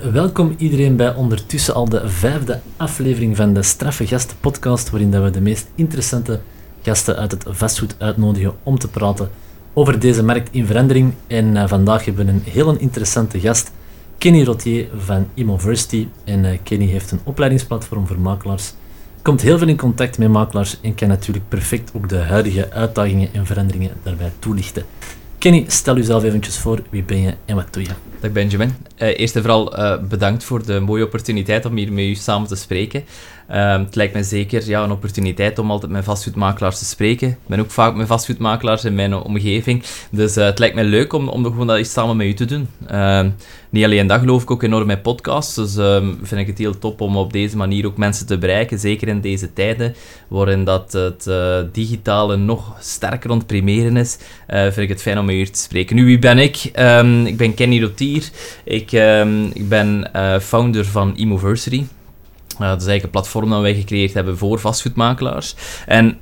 Welkom iedereen bij ondertussen al de vijfde aflevering van de Straffe Gasten podcast, waarin dat we de meest interessante gasten uit het vastgoed uitnodigen om te praten over deze markt in verandering. En uh, vandaag hebben we een heel interessante gast, Kenny Rotier van Immoversity. En uh, Kenny heeft een opleidingsplatform voor makelaars, komt heel veel in contact met makelaars en kan natuurlijk perfect ook de huidige uitdagingen en veranderingen daarbij toelichten. Kenny, stel jezelf eventjes voor. Wie ben je en wat doe je? Dag Benjamin. Uh, eerst en vooral uh, bedankt voor de mooie opportuniteit om hier met u samen te spreken. Uh, het lijkt mij zeker ja, een opportuniteit om altijd met vastgoedmakelaars te spreken. Ik ben ook vaak met vastgoedmakelaars in mijn omgeving. Dus het lijkt mij leuk om, om gewoon dat eens samen met u te doen. Ehm, niet alleen dat geloof ik ook enorm in podcasts. Dus um, vind ik het heel top om op deze manier ook mensen te bereiken. Zeker in deze tijden waarin dat het digitale nog sterker ontprimeren is. vind ik het fijn om met u te spreken. Nu, wie ben ik? Ik ben Kenny Rotier. Ik, ik ben founder van Immoversity. Dat is eigenlijk een platform dat wij gecreëerd hebben voor vastgoedmakelaars. En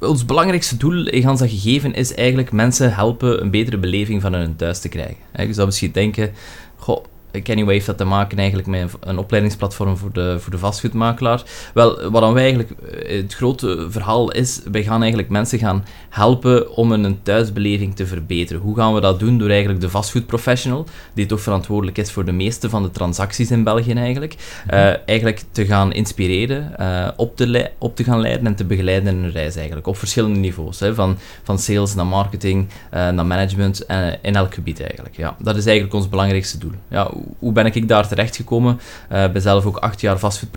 ons belangrijkste doel in dat gegeven is eigenlijk mensen helpen een betere beleving van hun thuis te krijgen. Je zou misschien denken, goh, Kennyway heeft dat te maken eigenlijk met een opleidingsplatform voor de, voor de vastgoedmakelaar. Wel, wat dan wij eigenlijk, eh, het grote verhaal is, wij gaan eigenlijk mensen gaan helpen om een thuisbeleving te verbeteren. Hoe gaan we dat doen? Door eigenlijk de vastgoedprofessional, die toch verantwoordelijk is voor de meeste van de transacties in België eigenlijk, mhm. uh, eigenlijk te gaan inspireren, uh, op, te op te gaan leiden en te begeleiden in hun reis eigenlijk, op verschillende niveaus. Hè, van, van sales naar marketing, uh, naar management, in elk gebied eigenlijk. Ja, dat is eigenlijk ons belangrijkste doel. Ja, hoe ben ik daar terecht gekomen? Ik uh, ben zelf ook acht jaar fastfood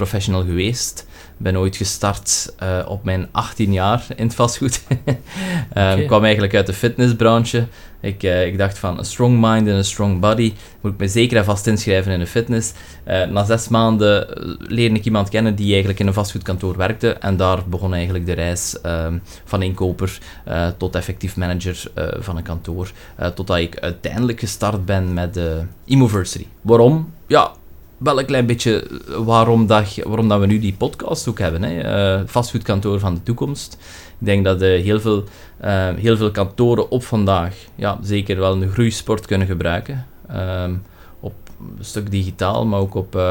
geweest. ben ooit gestart uh, op mijn 18 jaar in het vastgoed. uh, kwam eigenlijk uit de fitnessbranche. Ik, uh, ik dacht van een strong mind en een strong body. Moet ik me zeker en vast inschrijven in de fitness. na zes maanden leerde ik iemand kennen die eigenlijk in een vastgoedkantoor werkte. En daar begon eigenlijk de reis van inkoper tot effectief manager van een kantoor. totdat ik uiteindelijk gestart ben met de Immoversity. Waarom? Ja, wel een klein beetje waarom, dat, waarom dat we nu die podcast ook hebben. Hè. Uh, vastgoedkantoor van de toekomst. Ik denk dat uh, heel, veel, uh, heel veel kantoren op vandaag ja, zeker wel een groeisport kunnen gebruiken. Um, op een stuk digitaal, maar ook op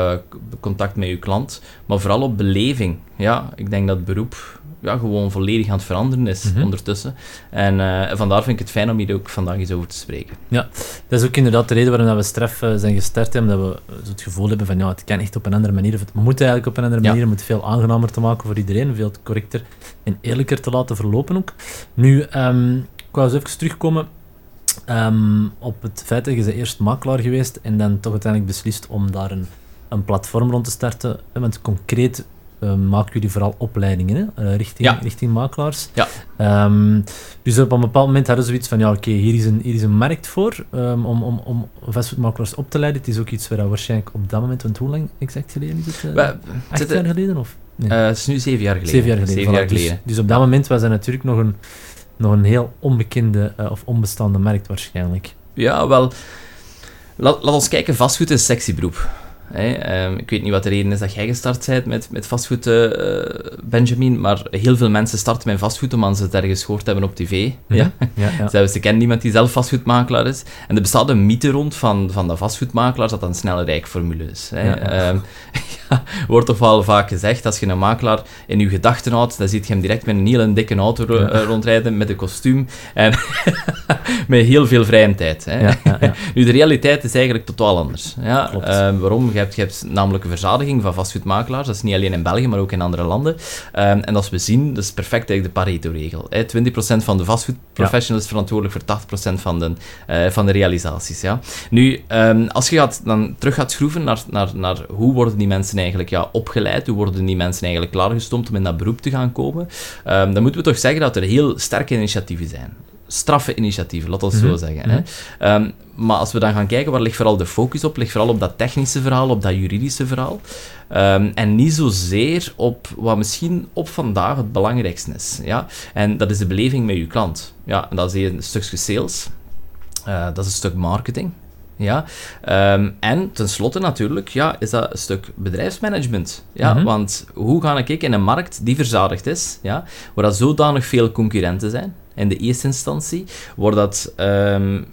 contact met je klant. Maar vooral op beleving. Ja, ik denk dat beroep ja, gewoon volledig aan het veranderen is mhm. ondertussen. En uh, vandaar vind ik het fijn om hier ook vandaag eens over te spreken. Ja, dat is ook inderdaad de reden waarom we Stref uh, zijn gestart hebben, dat we het gevoel hebben van ja, het kan echt op een andere manier, of het moet eigenlijk op een andere manier, ja. het veel aangenamer te maken voor iedereen, veel correcter en eerlijker te laten verlopen ook. Nu, um, ik wou eens even terugkomen um, op het feit dat je ze eerst makelaar geweest en dan toch uiteindelijk beslist om daar een, een platform rond te starten. Want concreet uh, maken jullie vooral opleidingen hè? Uh, richting, ja. richting makelaars. Ja. Um, dus op een bepaald moment hadden ze zoiets van, ja oké, hier, is een, hier is een markt voor um, om, om, om vastgoedmakelaars op te leiden. Het is ook iets waar waarschijnlijk op dat moment, want hoe lang exact geleden is het? Uh, acht jaar geleden? Of? Nee. het is nu zeven jaar geleden. Zeven jaar geleden. Zeven jaar geleden. Dus, dus, op dat moment was er natuurlijk nog een, nog een heel onbekende of onbestaande markt waarschijnlijk. Ja, wel... Laat, laat ons kijken, vastgoed is een sexy beroep. Ehm, ik weet niet wat de reden is dat jij gestart bent met, met vastgoed, uh, Benjamin, maar heel veel mensen starten met vastgoed omdat ze het ergens gehoord hebben op tv. Mhm. Ja? Ja, ja. ze, kennen iemand die zelf vastgoedmakelaar is. En er bestaat een mythe rond van, van de vastgoedmakelaars dat dat een snelle rijkformule is. Hè. Ja, um, wordt toch wel vaak gezegd, als je een makelaar in je gedachten houdt, dan ziet je hem direct met een hele dikke auto uh, rondrijden, met een kostuum en met heel veel vrije tijd. Hè. nu, de realiteit is eigenlijk totaal anders. Ja? Uh, waarom? Je hebt, je hebt namelijk een verzadiging van vastgoedmakelaars. Dat is niet alleen in België, maar ook in andere landen. Um, en als we zien, dat is perfect eigenlijk de Pareto-regel. 20% van de vastgoedprofessionals is verantwoordelijk voor 80% van de, uh, van de realisaties. Ja. Nu, um, als je gaat, dan terug gaat schroeven naar, naar, naar hoe worden die mensen eigenlijk ja, opgeleid, hoe worden die mensen eigenlijk klaargestoomd om in dat beroep te gaan komen, um, dan moeten we toch zeggen dat er heel sterke initiatieven zijn straffe initiatieven, laat ons mm zo mhm. zeggen. hè. Um, maar als we dan gaan kijken, waar ligt vooral de focus op? Ligt vooral op dat technische verhaal, op dat juridische verhaal. Um, en niet zozeer op wat misschien op vandaag het belangrijkste is. Ja? En dat is de beleving met je klant. Ja, en dat is een stukje sales. Uh, dat is een stuk marketing. Ja? Um, en tenslotte natuurlijk ja, is dat een stuk bedrijfsmanagement. Ja? Mm -hmm. Want hoe ga ik in een markt die verzadigd is, ja, waar dat zodanig veel concurrenten zijn, in de eerste instantie, wordt dat um,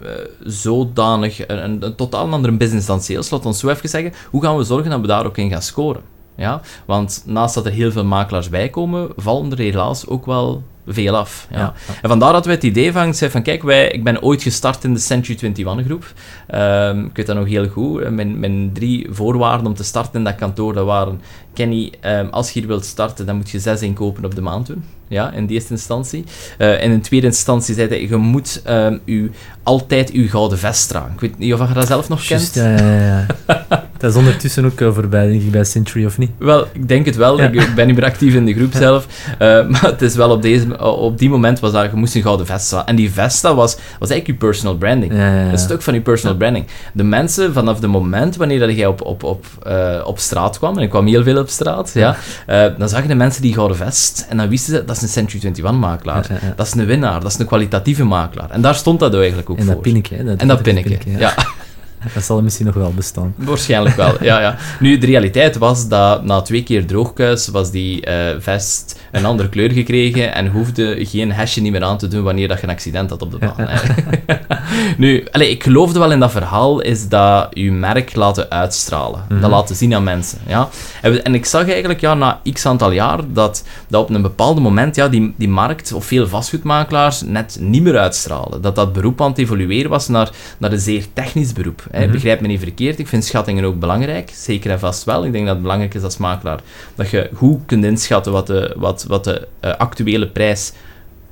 zodanig een, een, een, totaal andere business dan sales. Laat ons zo even zeggen, hoe gaan we zorgen dat we daar ook in gaan scoren? Ja? Want naast dat er heel veel makelaars bij komen, vallen er helaas ook wel veel af. Ja. En vandaar dat we het idee van, zei van kijk, wij, ik ben ooit gestart in de Century 21 groep. Um, ik weet dat nog heel goed. Mijn, mijn drie voorwaarden om te starten in dat kantoor, dat waren Kenny, um, als je hier wilt starten, dan moet je zes inkopen op de maand doen. Ja, in de eerste instantie. Uh, in de tweede instantie zei hij, je moet um, u, altijd uw gouden vest dragen. Ik weet niet of je dat zelf nog Just, kent. Ja, ja, ja. dat is ondertussen ook uh, voorbij, denk ik, bij Century, of niet? Wel, ik denk het wel. Ja. Ik ben niet meer actief in de groep zelf. Uh, maar het is wel op, deze, op die moment was dat, je moest een gouden vest dragen. En die vest, dat was, was eigenlijk je personal branding. Een stuk van je personal branding. De mensen, vanaf het moment wanneer dat jij op, op, op, op straat kwam, en ik kwam heel veel op straat, ja, dan zag je de mensen die gouden vest, en dan wisten ze, dat is een Century 21 makelaar. Dat is een winnaar, dat is een kwalitatieve makelaar. En daar stond dat eigenlijk ook en voor. Dat pinneke, dat en dat pinneke, ja. Dat zal misschien nog wel bestaan. Waarschijnlijk wel, ja, ja. Nu, de realiteit was dat na twee keer droogkuis was die uh, vest een andere kleur gekregen en hoefde geen hesje niet meer aan te doen wanneer dat je een accident had op de baan. nu, allez, ik geloofde wel in dat verhaal, is dat je merk laten uitstralen. Mm -hmm. Dat laten zien aan mensen, ja. En, en, ik zag eigenlijk, ja, na x aantal jaar, dat, dat op een bepaald moment, ja, die, die markt, of veel vastgoedmakelaars, net niet meer uitstralen. Dat dat beroep aan het evolueren was naar, naar een zeer technisch beroep. Mm -hmm. Begrijp me niet verkeerd, ik vind schattingen ook belangrijk, zeker en vast wel. Ik denk dat het belangrijk is als makelaar, dat je goed kunt inschatten wat de, wat, wat de uh, actuele prijs,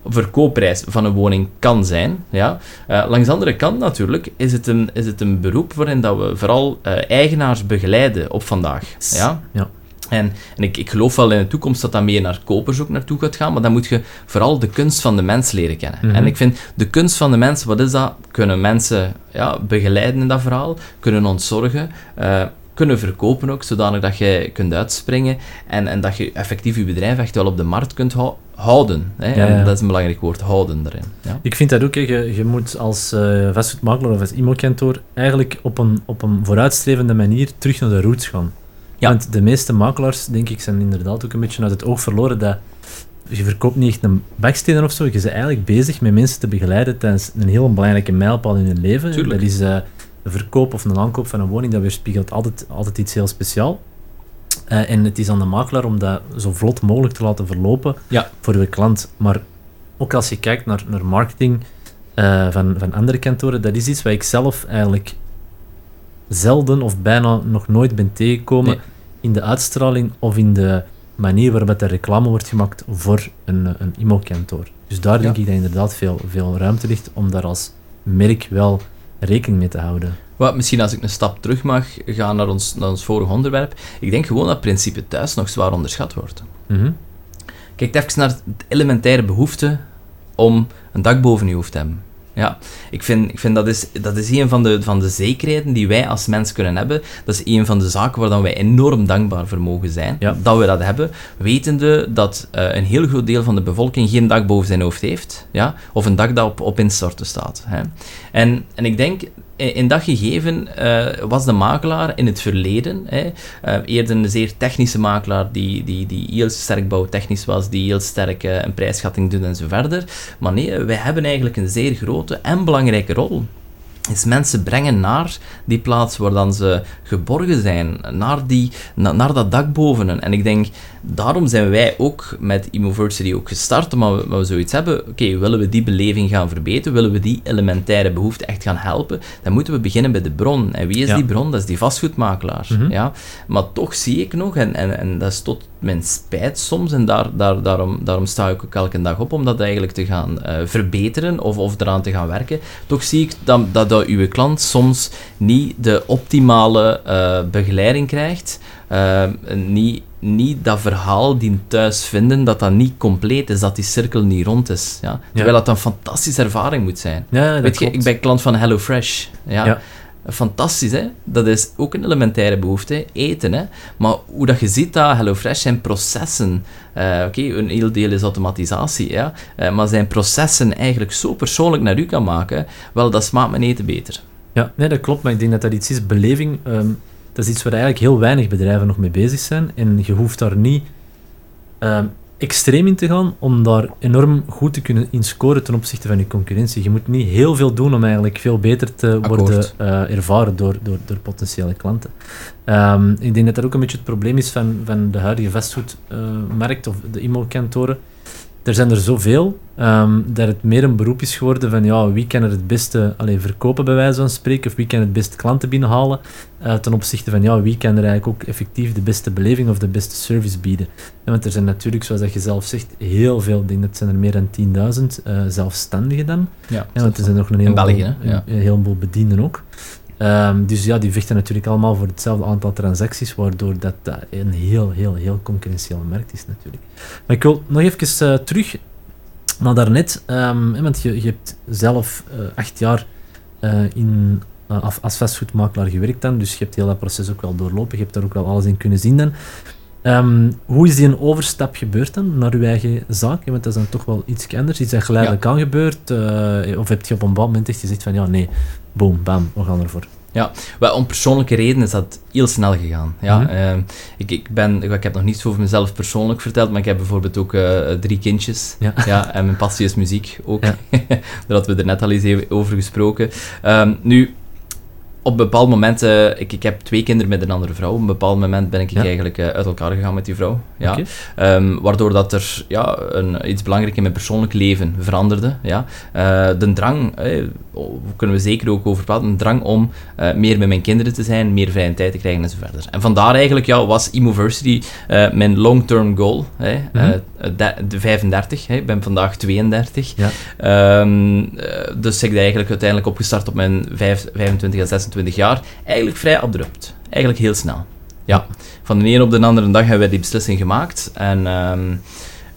verkoopprijs van een woning kan zijn. Ja. Uh, langs de andere kant natuurlijk is het een, is het een beroep waarin dat we vooral uh, eigenaars begeleiden op vandaag. Ja? ja. En, en ik, ik geloof wel in de toekomst dat dat meer naar kopers ook naartoe gaat gaan, maar dan moet je vooral de kunst van de mens leren kennen. Mm -hmm. En ik vind, de kunst van de mens, wat is dat? Kunnen mensen ja, begeleiden in dat verhaal, kunnen ontzorgen, uh, kunnen verkopen ook, zodanig dat je kunt uitspringen en, en dat je effectief je bedrijf echt wel op de markt kunt hou houden. Hè? Ja, ja. Dat is een belangrijk woord, houden erin. Ja? Ik vind dat ook, hè. Je, je moet als uh, vastgoedmakelaar of als IMO-kantoor eigenlijk op een, op een vooruitstrevende manier terug naar de roots gaan. Ja. Want de meeste makelaars, denk ik, zijn inderdaad ook een beetje uit het oog verloren dat je verkoopt niet echt een bakstenen of zo, je bent eigenlijk bezig met mensen te begeleiden tijdens een heel belangrijke mijlpaal in hun leven. Tuurlijk. Dat is... Uh, een verkoop of een aankoop van een woning, dat weerspiegelt altijd, altijd iets heel speciaals. Uh, en het is aan de makelaar om dat zo vlot mogelijk te laten verlopen ja. voor de klant. Maar ook als je kijkt naar, naar marketing uh, van, van andere kantoren, dat is iets wat ik zelf eigenlijk zelden of bijna nog nooit ben tegengekomen nee. In de uitstraling of in de manier waarop er reclame wordt gemaakt voor een, een IMO-kantoor. Dus daar ja. denk ik dat inderdaad veel, veel ruimte ligt om daar als merk wel rekening mee te houden. Wat, misschien als ik een stap terug mag gaan naar ons, naar ons vorige onderwerp. Ik denk gewoon dat principe thuis nog zwaar onderschat wordt. Mm -hmm. Kijk even naar de elementaire behoefte om een dak boven je hoofd te hebben. Ja, ik vind, ik vind dat, is, dat is een van de, van de zekerheden die wij als mens kunnen hebben. Dat is een van de zaken waar dan wij enorm dankbaar voor mogen zijn. Ja. Dat we dat hebben, wetende dat uh, een heel groot deel van de bevolking geen dak boven zijn hoofd heeft. Ja? Of een dak dat op, op instorten staat. Hè? En, en ik denk, in dat gegeven uh, was de makelaar in het verleden hè, uh, eerder een zeer technische makelaar die, die, die heel sterk bouwtechnisch was, die heel sterk uh, een prijsschatting doet en zo verder. Maar nee, wij hebben eigenlijk een zeer grote en belangrijke rol. Is mensen brengen naar die plaats waar dan ze geborgen zijn, naar, die, na, naar dat dak boven. En ik denk, daarom zijn wij ook met Immoversity ook gestart, maar we, we zoiets hebben, oké, okay, willen we die beleving gaan verbeteren, willen we die elementaire behoefte echt gaan helpen, dan moeten we beginnen bij de bron. En wie is Ja. die bron? Dat is die vastgoedmakelaar. Mhm. ja? Maar toch zie ik nog, en, en, en dat is tot mijn spijt soms, en daar, daar, daarom, daarom sta ik ook elke dag op om dat eigenlijk te gaan eh, verbeteren of, of eraan te gaan werken, toch zie ik dat, dat, dat uw klant soms niet de optimale eh, begeleiding krijgt, eh, niet, niet dat verhaal die thuis vinden, dat dat niet compleet is, dat die cirkel niet rond is. Ja? Terwijl dat een fantastische ervaring moet zijn. Ja, Weet je, ik ben klant van HelloFresh. Ja. Fantastisch, hè? Dat is ook een elementaire behoefte, eten, hè? Maar hoe dat je ziet dat HelloFresh zijn processen... eh, Oké, een heel deel is automatisatie, ja? Eh, maar zijn processen eigenlijk zo persoonlijk naar u kan maken, wel, dat smaakt mijn eten beter. Ja, nee, dat klopt, maar ik denk dat dat iets is, beleving, ehm, dat is iets waar eigenlijk heel weinig bedrijven nog mee bezig zijn. En je hoeft daar niet... ehm, extreem in te gaan om daar enorm goed te kunnen in scoren ten opzichte van je concurrentie. Je moet niet heel veel doen om eigenlijk veel beter te worden uh, ervaren door, door, door potentiële klanten. Um, ik denk dat dat ook een beetje het probleem is van, van de huidige vastgoedmarkt of de IMO-kantoren er zijn er zoveel um, dat het meer een beroep is geworden van ja, wie kan er het beste alleen verkopen bij wijze van spreken of wie kan het beste klanten binnenhalen uh, ten opzichte van ja, wie kan er eigenlijk ook effectief de beste beleving of de beste service bieden. want er zijn natuurlijk, zoals dat je zelf zegt, heel veel, denk dat zijn er meer dan 10.000 uh, zelfstandigen dan. Ja, want er zijn nog een heleboel, België, ja. een heleboel bedienden ook. Um, dus ja, die vechten natuurlijk allemaal voor hetzelfde aantal transacties, waardoor dat, dat een heel, heel, heel concurrentiële markt is natuurlijk. Maar ik wil nog even uh, terug naar daarnet, um, want je, je hebt zelf uh, acht jaar uh, in, als vastgoedmakelaar gewerkt dan, dus je hebt heel dat proces ook wel doorlopen, je hebt daar ook wel alles in kunnen zien dan. Um, hoe is die een overstap gebeurd dan naar uw eigen zaak? Want dat is dan toch wel iets anders, iets dat geleidelijk ja. aan gebeurt. of heb je op een bepaald moment echt gezegd van ja, nee, boom, bam, we gaan ervoor. Ja, wel, om persoonlijke redenen is dat heel snel gegaan. Ja, mm -hmm. ik, ik, ben, ik heb nog niets over mezelf persoonlijk verteld, maar ik heb bijvoorbeeld ook uh, drie kindjes. Ja. ja. en mijn passie is muziek ook. Ja. Daar hadden we er net al eens over gesproken. Um, nu, op bepaalde momenten, ik, ik heb twee kinderen met een andere vrouw. Op een bepaald moment ben ik eigenlijk uh, uit elkaar gegaan met die vrouw. Ja. Okay. Um, waardoor dat er ja, een, iets belangrijk in mijn persoonlijk leven veranderde. Ja. Uh, de drang, eh, kunnen we zeker ook over praten, een drang om uh, meer met mijn kinderen te zijn, meer vrije tijd te krijgen enzovoort. En vandaar eigenlijk ja, was Emoversity mijn long-term goal. Mm -hmm. de, de, 35, hè. ik ben vandaag 32. Ja. Um, dus ik ben eigenlijk uiteindelijk opgestart op mijn 5, 25 en 26 20 jaar, eigenlijk vrij abrupt. Eigenlijk heel snel. Ja, van de een op de andere dag hebben wij die beslissing gemaakt. En um,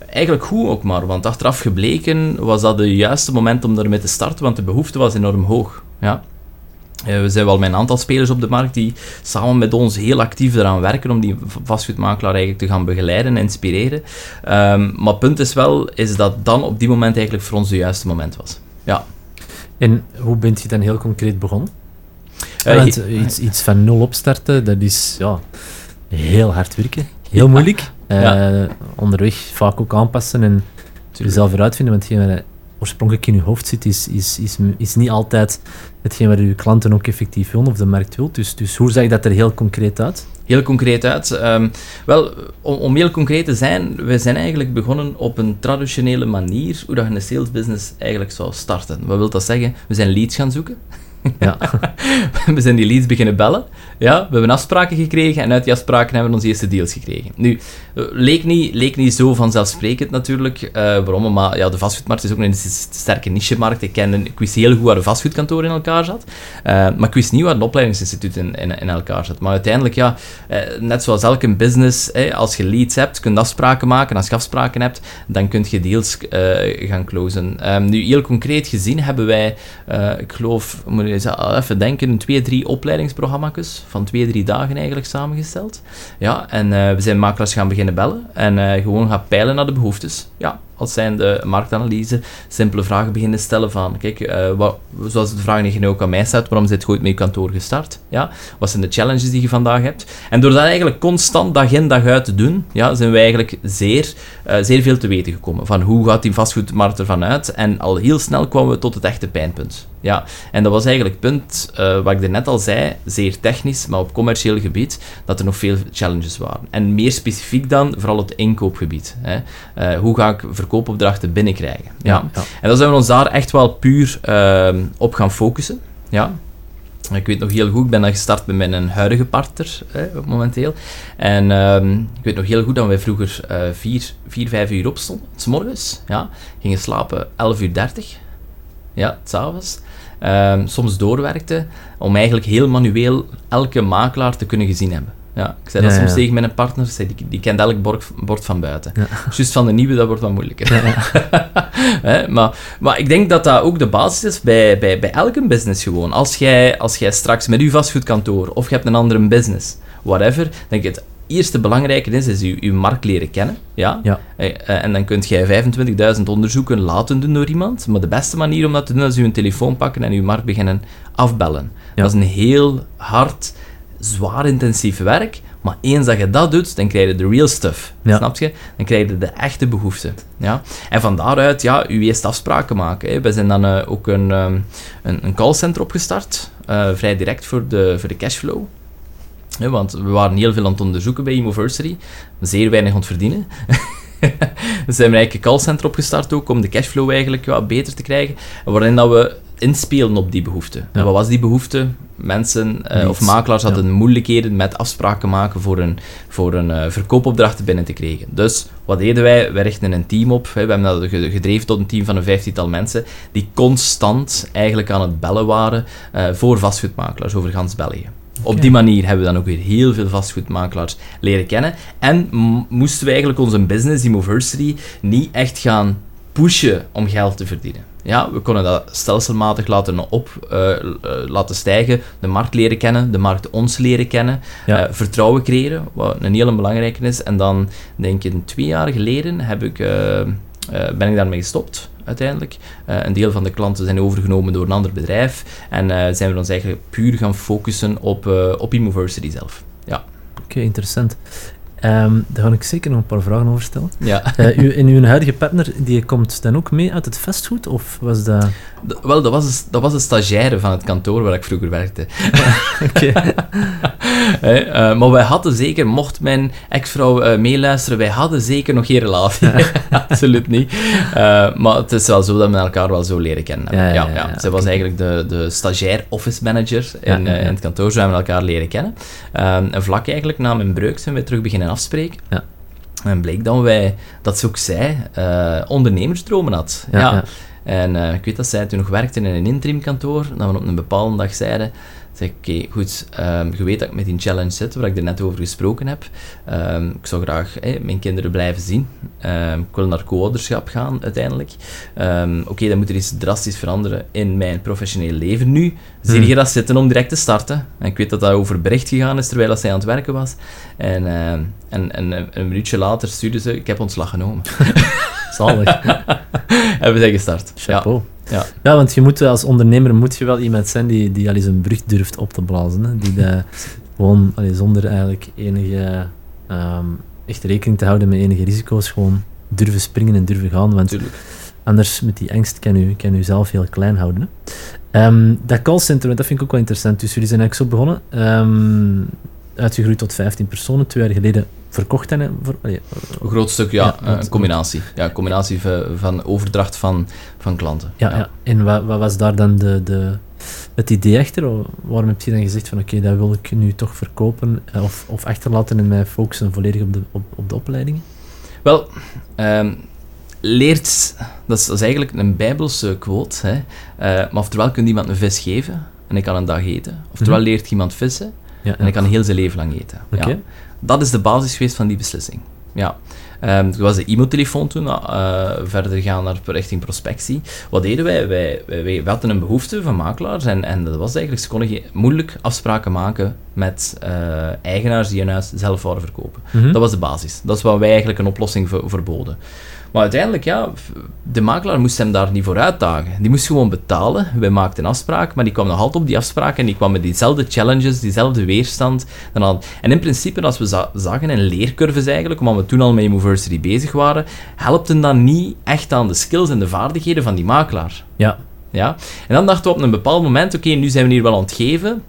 eigenlijk goed ook maar, want achteraf gebleken was dat het juiste moment om ermee te starten, want de behoefte was enorm hoog. Ja. Uh, we zijn wel met een aantal spelers op de markt die samen met ons heel actief eraan werken om die vastgoedmakelaar eigenlijk te gaan begeleiden en inspireren. Um, maar het punt is wel, is dat dan op die moment eigenlijk voor ons het juiste moment was. Ja. En hoe bent je dan heel concreet begonnen? Uh, iets, iets van nul opstarten, dat is ja, heel hard werken. Heel moeilijk. Uh, onderweg vaak ook aanpassen en jezelf eruit vinden. Want hetgeen wat oorspronkelijk in je hoofd zit, is, is, is, is niet altijd hetgeen wat je klanten ook effectief willen of de markt wil. Dus, dus hoe zag dat er heel concreet uit? Heel concreet uit. Um, wel, om, om, heel concreet te zijn, we zijn eigenlijk begonnen op een traditionele manier hoe dat je een sales business eigenlijk zou starten. Wat wil dat zeggen? We zijn leads gaan zoeken. Ja. we zijn die leads beginnen bellen. Ja, we hebben afspraken gekregen en uit die afspraken hebben we onze eerste deals gekregen. Nu, eh, leek niet, leek niet zo vanzelfsprekend natuurlijk. Uh, waarom? Maar ja, de vastgoedmarkt is ook een sterke niche-markt. Ik, ken, ik wist heel goed waar een vastgoedkantoor in elkaar zat. Uh, maar ik wist niet waar een opleidingsinstituut in, in, elkaar zat. Maar uiteindelijk, ja, net zoals elke business, als je leads hebt, kun je afspraken maken. Als je afspraken hebt, dan kun je deals gaan closen. Um, nu, heel concreet gezien hebben wij, ik geloof, moet even denken, twee, drie opleidingsprogramma's van twee, drie dagen eigenlijk samengesteld. Ja, en uh, we zijn makelaars gaan beginnen bellen en uh, gewoon gaan peilen naar de behoeftes. Ja, als zijn de marktanalyse, simpele vragen beginnen stellen van, kijk, wat, zoals de vraag die je ook aan mij stelt, waarom zit je ooit met je kantoor gestart? Ja, wat zijn de challenges die je vandaag hebt? En door dat eigenlijk constant dag in dag uit te doen, ja, zijn wij eigenlijk zeer, zeer veel te weten gekomen van hoe gaat die vastgoedmarkt ervan uit? En al heel snel kwamen we tot het echte pijnpunt. Ja, en dat was eigenlijk het punt uh, wat ik er net al zei, zeer technisch, maar op commercieel gebied, dat er nog veel challenges waren. En meer specifiek dan, vooral het inkoopgebied. Hè. hoe ga ik verkoopopdrachten binnenkrijgen. Ja. ja. En dan zijn we ons daar echt wel puur uh, op gaan focussen. Ja. Ik weet nog heel goed, ik ben dan gestart met mijn huidige partner momenteel. En uh, ik weet nog heel goed dat wij vroeger uh, vier, vier, vijf uur opstonden, s morgens. Ja. Gingen slapen 11 uur 30. Ja, s'avonds. Uh, soms doorwerkten om eigenlijk heel manueel elke makelaar te kunnen gezien hebben. Ja, ik zei dat soms tegen mijn partner, zei, die, die kent elk bord, bord van buiten. Ja. Juist van de nieuwe, dat wordt wat moeilijker. maar, maar ik denk dat dat ook de basis is bij, bij, bij elke business gewoon. Als jij, als jij straks met je vastgoedkantoor, of je hebt een andere business, whatever, denk ik het eerste belangrijke is, is je, je markt leren kennen. Ja? ja. Eh, eh, en dan kun jij 25.000 onderzoeken laten doen door iemand. Maar de beste manier om dat te doen, is je een telefoon pakken en je markt beginnen afbellen. Dat is een heel hard zwaar intensief werk, Maar eens dat je dat doet, dan krijg je de real stuff. Ja. Snap je? Dan krijg je de echte behoeften. Ja? En van daaruit, ja, je eerst afspraken maken. Hè. We zijn dan eh, ook een, um, een, een callcenter opgestart, uh, vrij direct voor de, voor de cashflow. Want we waren heel veel aan het onderzoeken bij Immoversary, zeer weinig aan het verdienen. dus zijn we eigenlijk een callcenter opgestart ook, om de cashflow eigenlijk wat beter te krijgen. Waarin dat we inspelen op die behoefte. Ja. En wat was die behoefte? Mensen uh, of makelaars hadden Ja. moeilijkheden met afspraken maken voor een, voor een uh, verkoopopdracht binnen te krijgen. Dus wat deden wij? Wij richten een team op. Hè. We hebben dat ge- gedreven tot een team van een vijftiental mensen die constant eigenlijk aan het bellen waren uh, voor vastgoedmakelaars over gans België. Op die manier hebben we dan ook weer heel veel vastgoedmakelaars leren kennen. En moesten we eigenlijk onze business, Immoversary, niet echt gaan pushen om geld te verdienen. Ja, we konden dat stelselmatig laten, op, uh, uh, laten stijgen, de markt leren kennen, de markt ons leren kennen, Ja. uh, vertrouwen creëren, wat een hele belangrijke is. En dan, denk ik, twee jaar geleden heb ik, uh, ben ik daarmee gestopt, uiteindelijk. Uh, een deel van de klanten zijn overgenomen door een ander bedrijf en uh, zijn we ons eigenlijk puur gaan focussen op, uh, op Immoversity zelf. Ja. Oké, interessant. Um, daar ga ik zeker nog een paar vragen over stellen. Ja. Uh, u, en uw huidige partner, die komt dan ook mee uit het vastgoed, of was dat... Wel, dat was, een, dat was een stagiaire van het kantoor waar ik vroeger werkte. Oké. hey, uh, maar wij hadden zeker, mocht mijn ex-vrouw uh, meeluisteren, wij hadden zeker nog geen relatie. Absoluut niet. Maar het is wel zo dat we elkaar wel zo leren kennen. Ja, ja, ja, was eigenlijk de, de stagiair office manager in, in het kantoor, zo hebben we elkaar leren kennen. Um, en vlak eigenlijk na mijn breuk zijn we terug beginnen afspreken. Ja. En bleek dat wij, dat ze ook zij, uh, ondernemersdromen had. Ja. En uh, ik weet dat zij toen nog werkte in een interimkantoor, dat we op een bepaalde dag zeiden, zeg oké, okay, goed, um, je weet dat ik met die challenge zit, waar ik er net over gesproken heb. Um, ik zou graag mijn kinderen blijven zien. Um, ik wil naar co-ouderschap gaan, uiteindelijk. Oké, okay, dan moet er iets drastisch veranderen in mijn professioneel leven nu. Zie je dat zitten om direct te starten? En ik weet dat dat over bericht gegaan is, terwijl zij aan het werken was. En, uh, en, en een, een minuutje later stuurde ze, ik heb ontslag genomen. Zalig. en we zijn gestart. Chapeau. Ja. ja, want je moet als ondernemer moet je wel iemand zijn die, die al eens een brug durft op te blazen. Hè? Die de, gewoon allee, zonder eigenlijk enige um, echt rekening te houden met enige risico's gewoon durven springen en durven gaan. Want Tuurlijk. anders met die angst kan u, kan u zelf heel klein houden. Um, dat callcenter, dat vind ik ook wel interessant. Dus jullie zijn eigenlijk zo begonnen. Um, uitgegroeid tot 15 personen, twee jaar geleden verkocht en voor, allee, een groot stuk, ja, ja een combinatie. Ja, een combinatie van, overdracht van, van klanten. Ja, ja. ja. en wat, wat, was daar dan de, de, het idee achter? Waarom heb je dan gezegd van oké, okay, dat wil ik nu toch verkopen of, of achterlaten en mij focussen volledig op de, op, op de opleidingen? Wel, um, leert, dat is, dat is, eigenlijk een bijbelse quote, hè. Uh, maar oftewel kun iemand een vis geven en ik kan een dag eten, oftewel Mhm. leert iemand vissen ja, en ik kan heel zijn leven lang eten. Okay. Ja. Dat is de basis geweest van die beslissing. Ja. Um, was de e-mailtelefoon toen, uh, verder gaan naar richting prospectie. Wat deden wij? Wij, wij, wij hadden een behoefte van makelaars en, en dat was eigenlijk, ze konden moeilijk afspraken maken met uh, eigenaars die hun huis zelf wouden verkopen. Mhm. Mm -hmm. Dat was de basis. Dat is wat wij eigenlijk een oplossing ver, verboden. Maar uiteindelijk, ja, de makelaar moest hem daar niet voor uitdagen. Die moest gewoon betalen. Wij maakten een afspraak, maar die kwam nog altijd op die afspraak en die kwam met diezelfde challenges, diezelfde weerstand. En in principe, als we za zagen in leercurves eigenlijk, omdat we toen al met Immoversity bezig waren, helpten dat niet echt aan de skills en de vaardigheden van die makelaar. Ja. ja? En dan dachten we op een bepaald moment, oké, okay, nu zijn we hier wel aan het geven,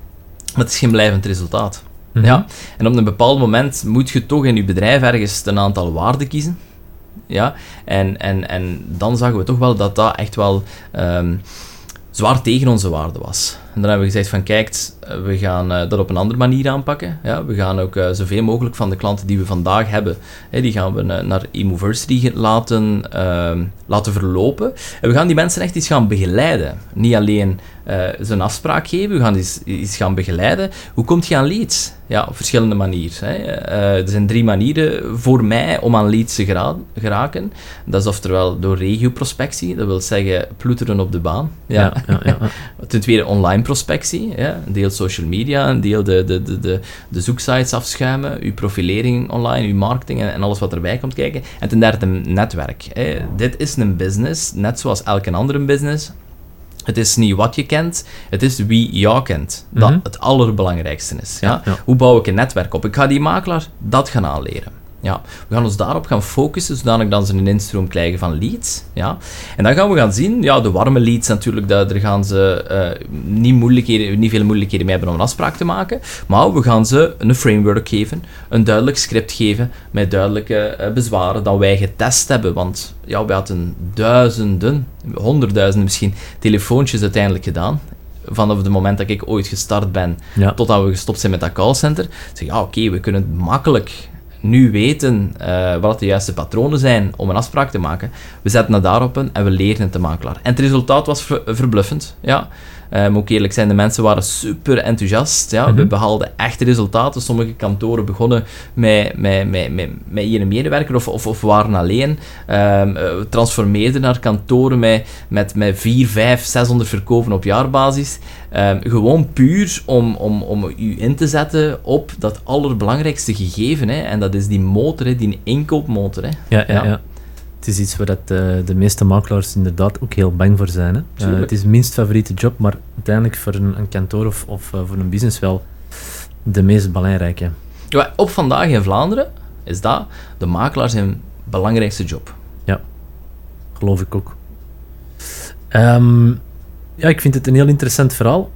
maar het is geen blijvend resultaat. Mhm. Ja? En op een bepaald moment moet je toch in je bedrijf ergens een aantal waarden kiezen. Ja, en, en, en dan zagen we toch wel dat dat echt wel um, zwaar tegen onze waarde was. En dan hebben we gezegd van, kijk, we gaan uh, dat op een andere manier aanpakken. Ja, we gaan ook uh, zoveel mogelijk van de klanten die we vandaag hebben, hè, die gaan we naar Immoversity laten, laten verlopen. En we gaan die mensen echt iets gaan begeleiden. Niet alleen ze een afspraak geven, we gaan iets, iets gaan begeleiden. Hoe komt je aan leads? Ja, op verschillende manieren. Hè. Uh, er zijn drie manieren voor mij om aan leads te gera geraken. Dat is oftewel door regioprospectie, dat wil zeggen ploeteren op de baan. Ja. Ja, ja, Ten tweede online prospectie, ja. een deel social media, een deel de, de, de, de, de zoeksites afschuimen, uw profilering online, uw marketing en, en, alles wat erbij komt kijken. En ten derde netwerk. Hè. Dit is een business, net zoals elke andere business. Het is niet wat je kent, het is wie jou kent. Dat Mhm. het allerbelangrijkste is. Ja? Ja, ja. Hoe bouw ik een netwerk op? Ik ga die makelaar dat gaan aanleren. Ja, we gaan ons daarop gaan focussen, zodanig dat ze een instroom krijgen van leads. Ja. En dan gaan we gaan zien, ja, de warme leads natuurlijk, daar, daar gaan ze eh, niet, moeilijkheden, niet veel moeilijkheden mee hebben om een afspraak te maken. Maar we gaan ze een framework geven, een duidelijk script geven, met duidelijke eh, bezwaren dat wij getest hebben. Want ja, we hadden duizenden, honderdduizenden misschien, telefoontjes uiteindelijk gedaan. Vanaf het moment dat ik ooit gestart ben, Ja. totdat we gestopt zijn met dat callcenter. Zeg, ja, oké, we kunnen makkelijk nu weten eh, wat de juiste patronen zijn om een afspraak te maken. We zetten het daarop in en we leren het de makelaar. En het resultaat was ver- verbluffend, ja. Moet ook eerlijk zijn, de mensen waren super enthousiast. Ja. We Mhm. behaalden echte resultaten. Sommige kantoren begonnen met, met, met, met, met één medewerker of, of, of waren alleen. Ehm, eh, we transformeerden naar kantoren met, met, met 4, 5, 600 verkopen op jaarbasis. Ehm, gewoon puur om, om, om u in te zetten op dat allerbelangrijkste gegeven. Hè. En dat is die motor, hè, die inkoopmotor. Hè. Ja, ja, Ja. ja. Het is iets waar dat, eh, de meeste makelaars inderdaad ook heel bang voor zijn. Hè. Eh, het is minst favoriete job, maar uiteindelijk voor een, een kantoor of, of eh, voor een business wel de meest belangrijke. Ja, op vandaag in Vlaanderen is dat de makelaar zijn belangrijkste job. Geloof ik ook. Ehm, ja, ik vind het een heel interessant verhaal.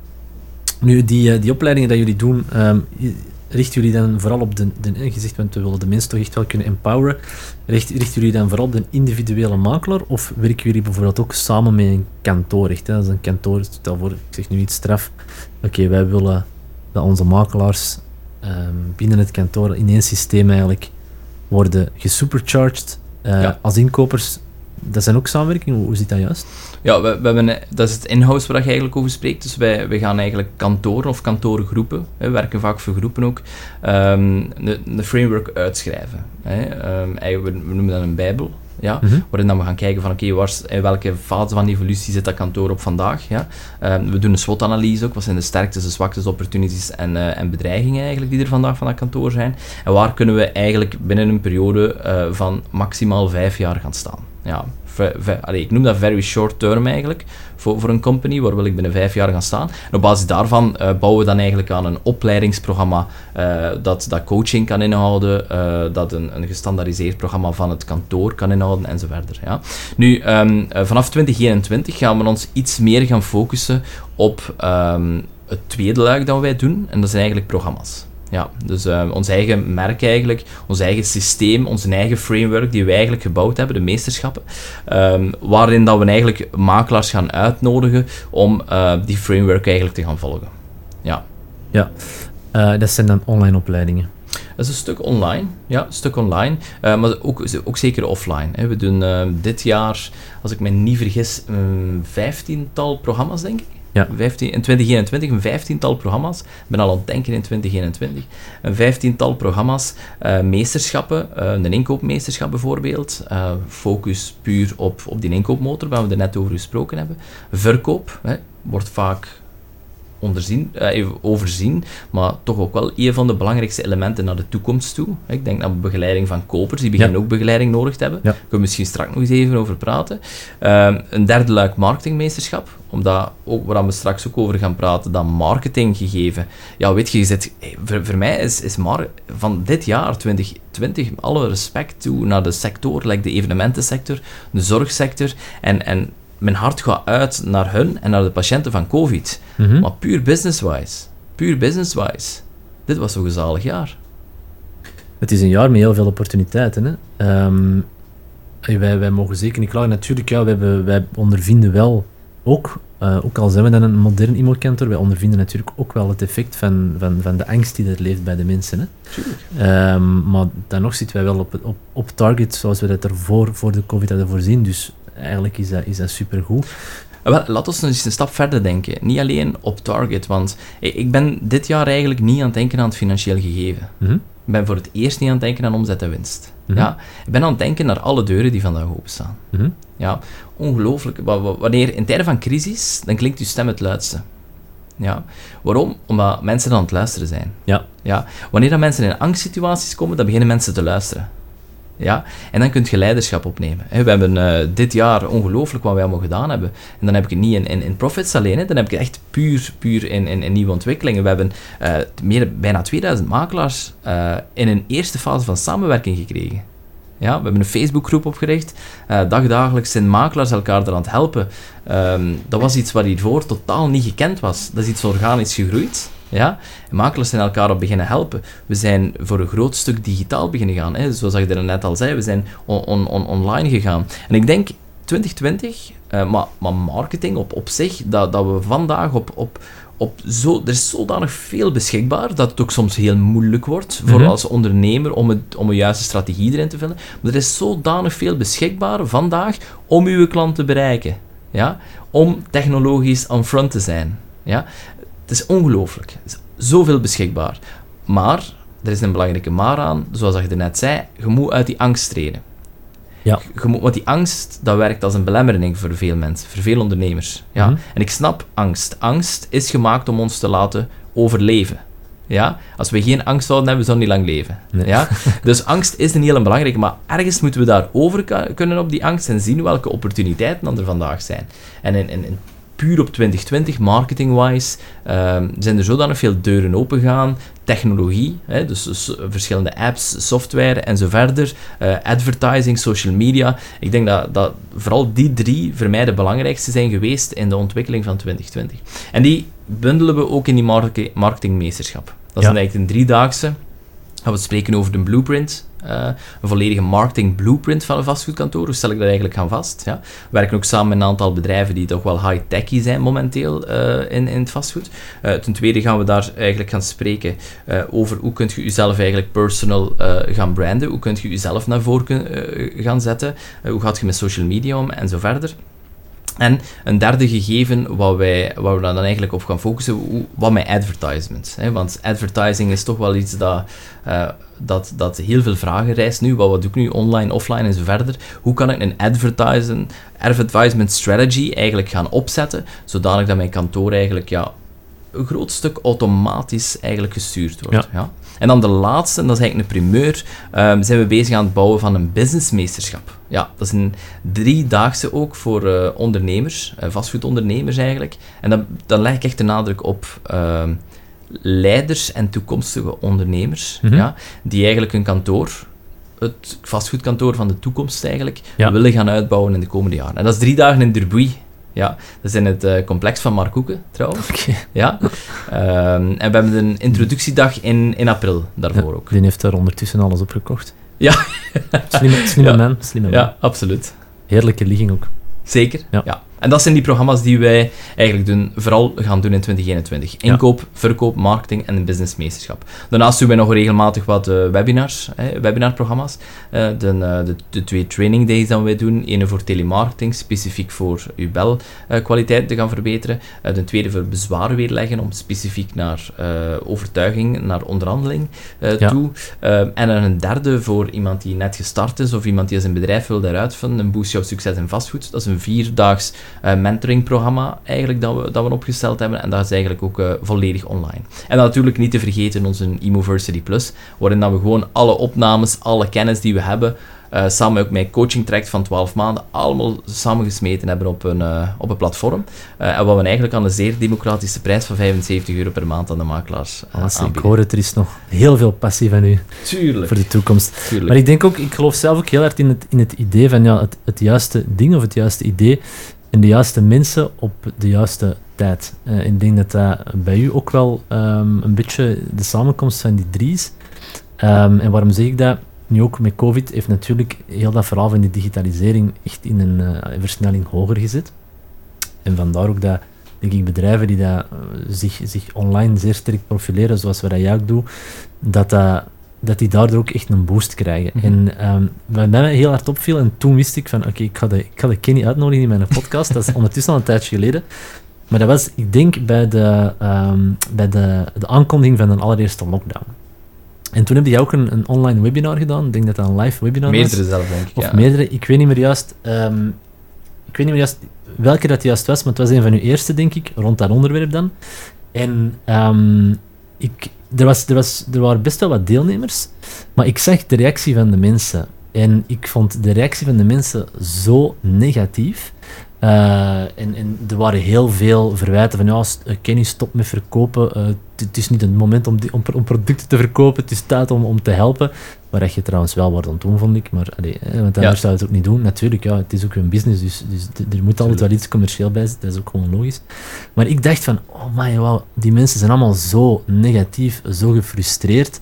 Nu, die, die opleidingen dat jullie doen, ehm, i- richten jullie dan vooral op de, de zegt, want we willen de mensen toch echt wel kunnen empoweren. Richt, richten jullie dan vooral op de individuele makelaar of werken jullie bijvoorbeeld ook samen met een kantoor? Echt, hè? Dat is een kantoor, stel voor, ik zeg nu iets straf. Oké, wij willen dat onze makelaars ehm, binnen het kantoor in één systeem eigenlijk worden gesupercharged eh, Ja. als inkopers. Dat zijn ook samenwerkingen, hoe, zit dat juist? Ja, we, we hebben, eh, dat is het in-house waar je eigenlijk over spreekt. Dus wij, wij gaan eigenlijk kantoren of kantorengroepen, we werken vaak voor groepen ook, ehm, een, een framework uitschrijven. Hè. Eigenlijk, we, we noemen dat een bijbel. Ja, Mhm. waarin dan we gaan kijken van oké, waar in welke fase van evolutie zit dat kantoor op vandaag. Ja? Ehm, we doen een SWOT-analyse ook, wat zijn de sterktes, de zwaktes, opportunities en, eh, en bedreigingen eigenlijk die er vandaag van dat kantoor zijn. En waar kunnen we eigenlijk binnen een periode eh, van maximaal vijf jaar gaan staan. Ja, ve- ve- allee, ik noem dat very short term eigenlijk, voor, voor een company, waar wil ik binnen vijf jaar gaan staan. En op basis daarvan eh, bouwen we dan eigenlijk aan een opleidingsprogramma eh, dat, dat coaching kan inhouden, eh, dat een, een gestandaardiseerd programma van het kantoor kan inhouden enzovoort. Ja. Nu, ehm, eh, vanaf 2021 gaan we ons iets meer gaan focussen op ehm, het tweede luik dat wij doen, en dat zijn eigenlijk programma's. Ja, dus eh, ons eigen merk eigenlijk, ons eigen systeem, onze eigen framework die wij eigenlijk gebouwd hebben, de meesterschappen, ehm, waarin dat we eigenlijk makelaars gaan uitnodigen om eh, die framework eigenlijk te gaan volgen. Ja. Eh, dat zijn dan online opleidingen. Dat is een stuk online, ja, een stuk online, maar ook, ook zeker offline. Hè. We doen dit jaar, als ik me niet vergis, een vijftiental programma's, denk ik. Ja. 15, in 2021 een vijftiental programma's. Ik ben al aan het denken in 2021. Een vijftiental programma's, eh, meesterschappen, eh, een inkoopmeesterschap bijvoorbeeld. eh, focus puur op, op die inkoopmotor, waar we er net over gesproken hebben. Verkoop hè, wordt vaak onderzien, eh, even overzien, maar toch ook wel een van de belangrijkste elementen naar de toekomst toe. Ik denk aan begeleiding van kopers, die beginnen ook begeleiding nodig te hebben. Ja. Daar kunnen we misschien straks nog eens even over praten. Ehm, een derde luik marketingmeesterschap, omdat ook, waar we straks ook over gaan praten, dat marketing gegeven. Ja, weet je, je zit, voor, voor mij is, is mar van dit jaar, 2020, alle respect toe naar de sector, like de evenementensector, de zorgsector, en, en mijn hart gaat uit naar hun en naar de patiënten van COVID. Mhm. Maar puur business-wise, puur business-wise, dit was zo'n gezalig jaar. Het is een jaar met heel veel opportuniteiten. Hè. Ehm, wij, wij mogen zeker niet klagen. Natuurlijk, ja, wij, wij ondervinden wel ook, eh, ook al zijn we dan een modern immokantoor, wij ondervinden natuurlijk ook wel het effect van, van, van de angst die er leeft bij de mensen. Hè. Ehm, maar dan nog zitten wij wel op, op, op target zoals we dat ervoor voor de COVID hadden voorzien. Dus eigenlijk is dat, is dat supergoed. Eh, Wel, laat ons eens een stap verder denken. Niet alleen op target, want ik ik ben dit jaar eigenlijk niet aan het denken aan het financieel gegeven. Mhm. Ik ben voor het eerst niet aan het denken aan omzet en winst. Mhm. Ja, ik ben aan het denken naar alle deuren die vandaag openstaan. Mhm. Ja, ongelooflijk. Wa- wa- Wanneer in tijden van crisis, dan klinkt uw stem het luidste. Ja. Waarom? Omdat mensen aan het luisteren zijn. Ja. Ja. Wanneer dat mensen in angstsituaties komen, dan beginnen mensen te luisteren. Ja? En dan kun je leiderschap opnemen. We hebben uh, dit jaar ongelooflijk wat wij allemaal gedaan hebben. En dan heb ik het niet in, in, in profits alleen, dan heb ik het echt puur, puur in, in, in nieuwe ontwikkelingen. We hebben uh, meer, bijna 2000 makelaars uh, in een eerste fase van samenwerking gekregen. Ja, we hebben een Facebookgroep opgericht. Uh, dagdagelijks zijn makelaars elkaar eraan het helpen. Um, dat was iets wat hiervoor totaal niet gekend was. Dat is iets organisch gegroeid. Ja? En makelaars zijn elkaar op beginnen helpen. We zijn voor een groot stuk digitaal beginnen gaan. Hè? Zoals ik er net al zei, we zijn on on on online gegaan. En ik denk 2020, uh, maar, maar marketing op, op zich, dat, dat we vandaag op, op, op zo, er is zodanig veel beschikbaar dat het ook soms heel moeilijk wordt voor mm -hmm. als ondernemer om, het, om een juiste strategie erin te vinden. Maar er is zodanig veel beschikbaar vandaag om uw klant te bereiken. Ja? Om technologisch on front te zijn. Ja? Het is ongelooflijk. Er is zoveel beschikbaar. Maar, er is een belangrijke maar aan, zoals je net zei, je moet uit die angst treden. Ja. Je moet, want die angst, dat werkt als een belemmering voor veel mensen, voor veel ondernemers. Ja? Mhm. En ik snap angst. Angst is gemaakt om ons te laten overleven. Ja? Als we geen angst zouden hebben, zouden we niet lang leven. Nee. Ja? Dus angst is een heel belangrijke, maar ergens moeten we daar over kunnen op die angst en zien welke opportuniteiten er vandaag zijn. En in, in, in puur op 2020, marketing-wise, ehm, zijn er zodanig veel deuren opengegaan. Technologie, hè, dus, dus verschillende apps, software en zo verder. eh, advertising, social media. Ik denk dat, dat vooral die drie voor mij de belangrijkste zijn geweest in de ontwikkeling van 2020. En die bundelen we ook in die marke- marketingmeesterschap. Dat is Ja. dan eigenlijk een driedaagse. Gaan we spreken over de blueprint. Eh, een volledige marketing blueprint van een vastgoedkantoor. Hoe stel ik dat eigenlijk aan vast? Ja? We werken ook samen met een aantal bedrijven die toch wel high-techy zijn momenteel eh, in, in het vastgoed. Eh, ten tweede gaan we daar eigenlijk gaan spreken over hoe kunt je jezelf eigenlijk personal gaan branden. Hoe kunt je jezelf naar voren kun- gaan zetten. Hoe gaat je met social media om en zo verder. En een derde gegeven wat, wij, waar we dan eigenlijk op gaan focussen, wat met advertisement. Hè? Want advertising is toch wel iets dat, dat, dat heel veel vragen rijst nu. Wat, wat doe ik nu online, offline en zo verder? Hoe kan ik een advertising, advertisement strategy eigenlijk gaan opzetten, zodanig dat mijn kantoor eigenlijk ja, een groot stuk automatisch eigenlijk gestuurd wordt. Ja. En dan de laatste, en dat is eigenlijk een primeur, ehm, zijn we bezig aan het bouwen van een businessmeesterschap. Ja, dat is een driedaagse ook voor eh, ondernemers, eh, vastgoedondernemers eigenlijk. En dan, dan leg ik echt de nadruk op ehm, leiders en toekomstige ondernemers, Mhm. ja, die eigenlijk hun kantoor, het vastgoedkantoor van de toekomst eigenlijk, Ja. willen gaan uitbouwen in de komende jaren. En dat is drie dagen in Derbuy. Ja, dat is in het eh, complex van Mark Hoeken, trouwens. Ja. Ehm, en we hebben een introductiedag in, in april daarvoor ook. Die heeft daar ondertussen alles opgekocht. Ja. Slimme, slimme Ja. man, slimme man. Ja, absoluut. Heerlijke ligging ook. Zeker. Ja. En dat zijn die programma's die wij eigenlijk doen, vooral gaan doen in 2021. Inkoop, verkoop, marketing en een businessmeesterschap. Daarnaast doen wij nog regelmatig wat eh, webinars, hè, webinarprogramma's. Eh, de, eh, de, de twee training days die wij doen. Ene voor telemarketing, specifiek voor uw belkwaliteit te gaan verbeteren. De tweede voor bezwaren weerleggen, om specifiek naar overtuiging, naar onderhandeling Ja. toe. En een derde voor iemand die net gestart is of iemand die zijn bedrijf wil daaruit vinden. Een Boost Jouw Succes in Vastgoed. Dat is een vierdaags eh, mentoringprogramma eigenlijk dat we, dat we opgesteld hebben. En dat is eigenlijk ook eh, volledig online. En dan natuurlijk niet te vergeten onze Emoversity Plus, waarin dat we gewoon alle opnames, alle kennis die we hebben, eh, samen ook met coaching traject van 12 maanden, allemaal samengesmeten hebben op een, op een platform. En wat we eigenlijk aan een zeer democratische prijs van 75 euro per maand aan de makelaars eh, Alles, ik aanbieden. hoor het, er is nog heel veel passie van u Tuurlijk. voor de toekomst. tuurlijk. Maar ik denk ook, ik geloof zelf ook heel hard in het, in het idee van ja, het, het juiste ding of het juiste idee en de juiste mensen op de juiste tijd. Eh, ik denk dat dat bij u ook wel ehm, een beetje de samenkomst van die drie is. Ehm, en waarom zeg ik dat? Nu ook met COVID heeft natuurlijk heel dat verhaal van die digitalisering echt in een eh, versnelling hoger gezet. En vandaar ook dat, denk ik, bedrijven die dat, eh, zich, zich online zeer sterk profileren, zoals we dat ook doen, dat, dat, dat die daardoor ook echt een boost krijgen. Mhm. En ehm, wat mij heel hard opviel, en toen wist ik van, oké, ik, ga de, ik ga de Kenny uitnodigen in mijn podcast, dat is ondertussen al een tijdje geleden. Maar dat was, ik denk, bij de, ehm, bij de, de aankondiging van de allereerste lockdown. En toen heb jij ook een, een online webinar gedaan. Ik denk dat dat een live webinar was. Meerdere zelf, denk ik. Of ja. meerdere, ik weet niet meer juist. ehm, ik weet niet meer juist welke dat juist was, maar het was een van uw eerste, denk ik, rond dat onderwerp dan. En ik, er, was, er, was, er waren best wel wat deelnemers, maar ik zag de reactie van de mensen. En ik vond de reactie van de mensen zo negatief. Uh, en, en, er waren heel veel verwijten van ja, eh, Kenny, stop met verkopen. Uh, het is niet het moment om, die, om, om, producten te verkopen, het is tijd om, om te helpen. Waar dat je trouwens wel wat aan doen, vond ik. Maar, allee, want anders zou je het ook niet doen. Natuurlijk, ja, het is ook een business, dus, dus er moet altijd wel iets commercieel bij zitten. Dat is ook gewoon logisch. Maar ik dacht van, oh my, wow, die mensen zijn allemaal zo negatief, zo gefrustreerd.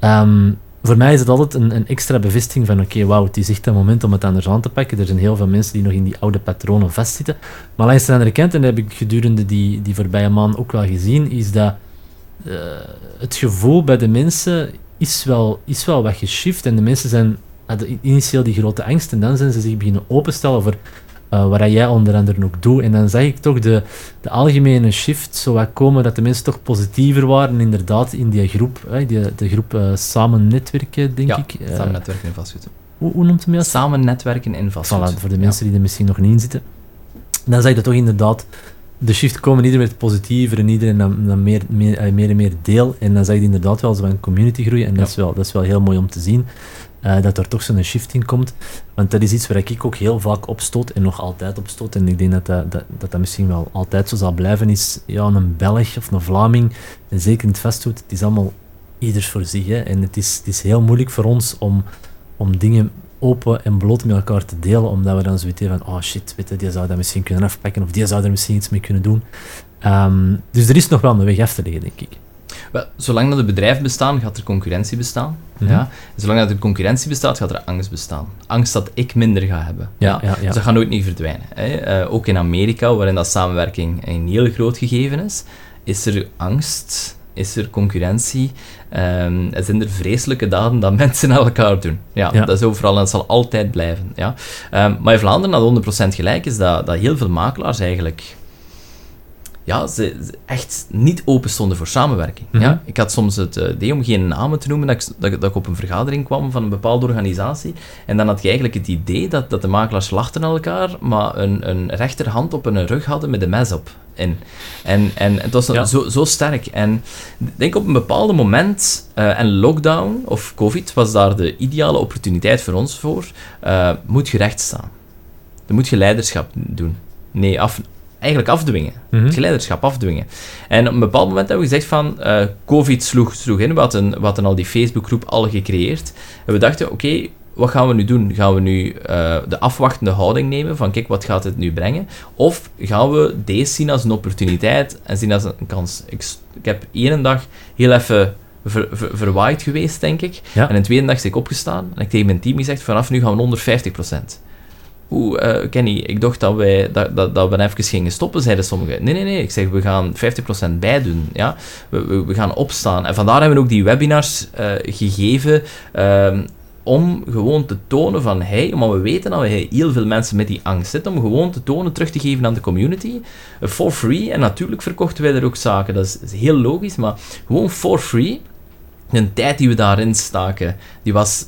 Um, voor mij is het altijd een, een extra bevestiging van oké, wauw, het is echt een moment om het anders aan te pakken. Er zijn heel veel mensen die nog in die oude patronen vastzitten. Maar langs de andere kant, en dat heb ik gedurende die, die voorbije maand ook wel gezien, is dat uh, het gevoel bij de mensen is wel, is wel wat geshift. En de mensen zijn hadden initieel die grote angst en dan zijn ze zich beginnen openstellen voor uh, waar jij onder andere ook doet. En dan zag ik toch de, de algemene shift zo wat komen, dat de mensen toch positiever waren, inderdaad, in die groep, hè, die, de groep uh, Samen Netwerken, denk ik. Uh, samen Netwerken in Vastgoed. Hoe, hoe noemt hem dat? Samen Netwerken in Vastgoed. Voilà, voor de mensen die er misschien nog niet in zitten. Dan zag je dat toch inderdaad de shift komen, iedereen werd positiever en iedereen dan, dan meer, meer, meer en meer deel. En dan zag je inderdaad wel zo'n community groeien en dat, is wel, dat is wel heel mooi om te zien. Uh, dat er toch zo'n shift in komt. Want dat is iets waar ik ook heel vaak opstoot en nog altijd opstoot. En ik denk dat dat, dat, dat, misschien wel altijd zo zal blijven. Is ja, een Belg of een Vlaming, en zeker in het vastgoed, het is allemaal ieders voor zich. Hè. En het is, het is heel moeilijk voor ons om, om dingen open en bloot met elkaar te delen, omdat we dan zoiets hebben van, oh shit, weet die zou dat misschien kunnen afpakken, of die zou er misschien iets mee kunnen doen. Um, dus er is nog wel een weg af te leggen, denk ik. Wel, zolang dat er bedrijven bestaan, gaat er concurrentie bestaan. Mhm. ja? zolang dat er concurrentie bestaat, gaat er angst bestaan. Angst dat ik minder ga hebben. Ja, ja, ja. Dus dat gaat nooit niet verdwijnen. Hè? Uh, ook in Amerika, waarin dat samenwerking een heel groot gegeven is, is er angst, is er concurrentie, um, zijn er vreselijke daden dat mensen aan elkaar doen. Ja, dat is overal en dat zal altijd blijven. Ja? Um, maar in Vlaanderen, dat 100% gelijk is, dat, dat heel veel makelaars eigenlijk ja, ze, echt niet open stonden voor samenwerking. ja? Mhm. Ik had soms het uh, idee om geen namen te noemen, dat ik, dat, dat, ik op een vergadering kwam van een bepaalde organisatie. En dan had je eigenlijk het idee dat, dat de makelaars lachten aan elkaar, maar een, een rechterhand op een rug hadden met een mes op. In. En, en het was zo, zo sterk. En ik denk op een bepaald moment, uh, en lockdown of COVID was daar de ideale opportuniteit voor ons voor, uh, moet je recht staan. Dan moet je leiderschap doen. Nee, af, eigenlijk afdwingen. Het mhm. geleiderschap afdwingen. En op een bepaald moment hebben we gezegd van, uh, COVID sloeg, sloeg in, wat een al die Facebookgroep al gecreëerd. En we dachten, oké, wat gaan we nu doen? Gaan we nu uh, de afwachtende houding nemen van, kijk, wat gaat het nu brengen? Of gaan we deze zien als een opportuniteit en zien als een kans? Ik, ik heb één dag heel even ver, ver, verwaaid geweest, denk ik. En een tweede dag is ik opgestaan en ik tegen mijn team gezegd, vanaf nu gaan we onder 50%. Uh, Kenny, ik dacht dat, wij, dat, dat, dat we even gingen stoppen, zeiden sommigen. Nee, nee, nee. Ik zeg, we gaan 50% bijdoen. Ja? We, we, gaan opstaan. En vandaar hebben we ook die webinars uh, gegeven um, om gewoon te tonen van, hey, maar we weten dat we heel veel mensen met die angst zitten, om gewoon te tonen, terug te geven aan de community, uh, for free. En natuurlijk verkochten wij er ook zaken, dat is, heel logisch, maar gewoon for free. De tijd die we daarin staken, die was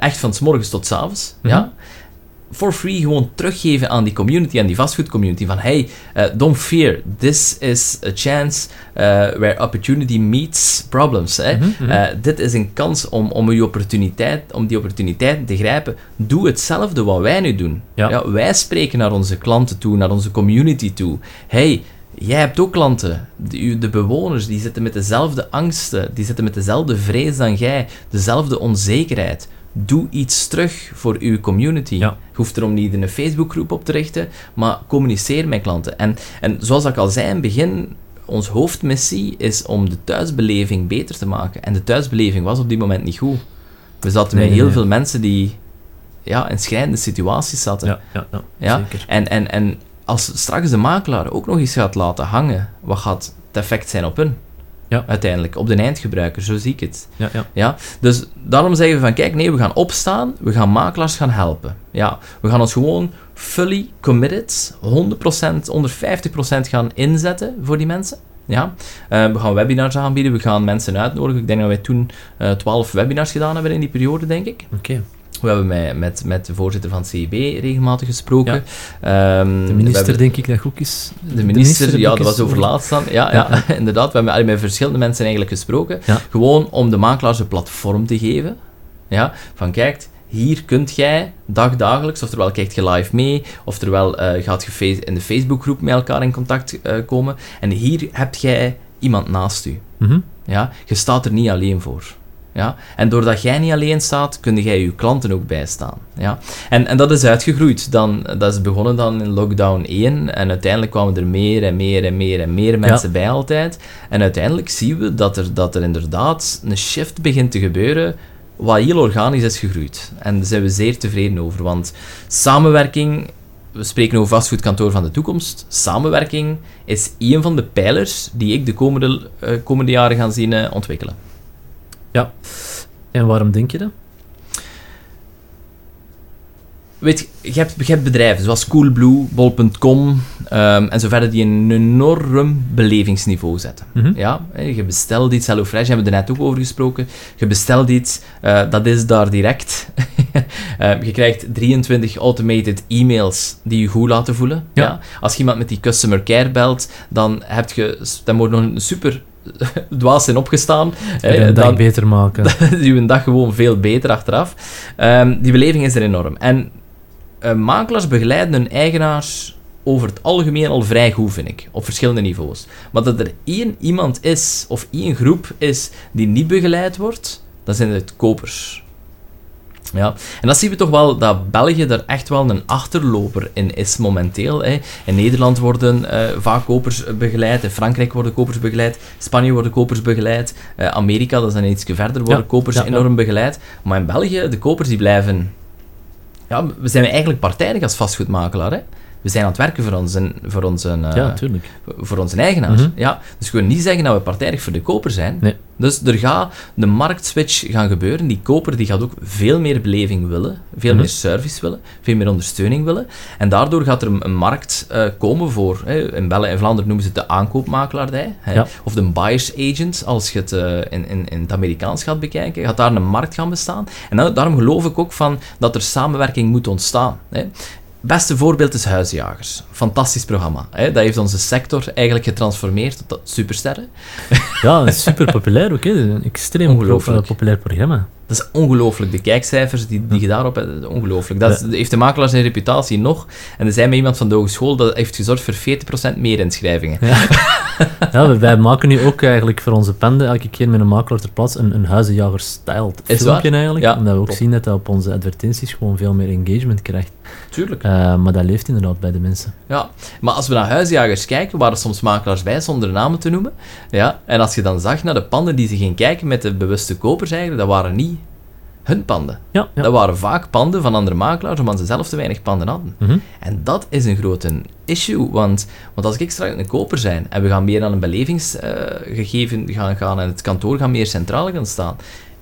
echt van s morgens tot s avonds. Ja? For free gewoon teruggeven aan die community, aan die vastgoedcommunity. Van hey, uh, don't fear, this is a chance uh, where opportunity meets problems. Hè? Mm -hmm. uh, dit is een kans om, om, die opportuniteit, om die opportuniteit te grijpen. Doe hetzelfde wat wij nu doen. Ja. ja. wij spreken naar onze klanten toe, naar onze community toe. Hey, Jij hebt ook klanten, de, de, bewoners, die zitten met dezelfde angsten, die zitten met dezelfde vrees dan jij, dezelfde onzekerheid doe iets terug voor uw community. Je hoeft erom niet een Facebookgroep op te richten, maar communiceer met klanten. En, en zoals ik al zei in het begin, ons hoofdmissie is om de thuisbeleving beter te maken. En de thuisbeleving was op die moment niet goed. We zaten met heel veel mensen die ja, in schrijnende situaties zaten. Ja, ja, ja, ja? Zeker. En, en, en als straks de makelaar ook nog eens gaat laten hangen, wat gaat het effect zijn op hun? Ja. Uiteindelijk, op de eindgebruiker, zo zie ik het. Ja, ja. Ja? Dus daarom zeggen we van, kijk, nee, we gaan opstaan, we gaan makelaars gaan helpen. Ja, we gaan ons gewoon fully committed, 100%, 150% gaan inzetten voor die mensen. Ja? Uh, we gaan webinars aanbieden, we gaan mensen uitnodigen. Ik denk dat wij toen uh, eh, 12 webinars gedaan hebben in die periode, denk ik. Oké. We hebben met, met, met de voorzitter van het CIB regelmatig gesproken. Um, de minister, denk ik, dat ook is. De minister, ja, dat was over laatst dan. Ja, ja. inderdaad. We hebben met verschillende mensen eigenlijk gesproken. Gewoon om de makelaars een platform te geven. Ja, van kijk, hier kunt jij dagdagelijks, oftewel kijkt je live mee, oftewel uh, gaat je in de Facebookgroep met elkaar in contact uh, komen. En hier heb jij iemand naast u. Mm ja? Je staat er niet alleen voor. Ja? En doordat jij niet alleen staat, kun jij je klanten ook bijstaan. Ja? En, en dat is uitgegroeid. Dan, dat is begonnen dan in lockdown 1 en uiteindelijk kwamen er meer en meer en meer en meer mensen bij altijd. En uiteindelijk zien we dat er, dat er inderdaad een shift begint te gebeuren wat heel organisch is gegroeid. En daar zijn we zeer tevreden over, want samenwerking we spreken over vastgoedkantoor van de toekomst. Samenwerking is een van de pijlers die ik de komende, uh, komende jaren ga zien uh, ontwikkelen. Ja, en waarom denk je dat? Weet je, hebt, je hebt bedrijven zoals Coolblue, Bol.com um, en zo verder die een enorm belevingsniveau zetten. Mhm. ja, je bestelt iets, HelloFresh hebben we er net ook over gesproken. Je bestelt iets, uh, dat is daar direct. uh, je krijgt 23 automated e-mails die je goed laten voelen. Ja. Als je iemand met die customer care belt, dan, heb je, dan wordt nog een super dwaas zijn opgestaan. En een dag beter maken. Je een dag gewoon veel beter achteraf. Um, die beleving is er enorm. En uh, makelaars begeleiden hun eigenaars over het algemeen al vrij goed, vind ik, op verschillende niveaus. Maar dat er één iemand is, of één groep is, die niet begeleid wordt, dan zijn het kopers. Ja, en dat zien we toch wel dat België er echt wel een achterloper in is momenteel. Hè. In Nederland worden uh, vaak kopers begeleid, in Frankrijk worden kopers begeleid, Spanje worden kopers begeleid, uh, Amerika, dat is dan iets verder, worden kopers enorm begeleid. Maar in België, de kopers die blijven ja, we zijn eigenlijk partijdig als vastgoedmakelaar. Hè? We zijn aan het werken voor onze, voor onze, uh, ja, voor onze eigenaars. Mhm. ja, dus we kunnen niet zeggen dat we partijdig voor de koper zijn. Nee. Dus er gaat de marktswitch gaan gebeuren. Die koper die gaat ook veel meer beleving willen, veel mhm. meer service willen, veel meer ondersteuning willen. En daardoor gaat er een, markt uh, komen voor, hè, in België en Vlaanderen noemen ze het de aankoopmakelaardij, hè, of de buyer's agent, als je het uh, in, in, in het Amerikaans gaat bekijken, gaat daar een markt gaan bestaan. En daarom geloof ik ook van dat er samenwerking moet ontstaan. Hè beste voorbeeld is Huisjagers. Fantastisch programma. Hè? Dat heeft onze sector eigenlijk getransformeerd tot supersterren. Ja, super populair ook. Hè? Een extreem populair programma. Dat is ongelooflijk. De kijkcijfers die, die je daarop hebt, ongelooflijk. Dat heeft de makelaar zijn reputatie nog. En er zijn met iemand van de hogeschool dat heeft gezorgd voor 40% meer inschrijvingen. Ja. ja, wij maken nu ook eigenlijk voor onze pende elke keer met een makelaar ter plaatse een, een huizenjager-styled filmpje eigenlijk. Ja, omdat we ook zien dat dat op onze advertenties gewoon veel meer engagement krijgt. Tuurlijk. Uh, maar dat leeft inderdaad bij de mensen. Ja, maar als we naar huisjagers kijken, waren soms makelaars bij zonder namen te noemen. Ja, en als je dan zag naar de panden die ze gingen kijken met de bewuste kopers eigenlijk, dat waren niet hun panden. Ja, Dat waren vaak panden van andere makelaars, omdat ze zelf te weinig panden hadden. Mhm. En dat is een grote issue, want, want als ik straks een koper zijn en we gaan meer aan een belevingsgegeven uh, gaan, gaan en het kantoor gaat meer centraal gaan staan,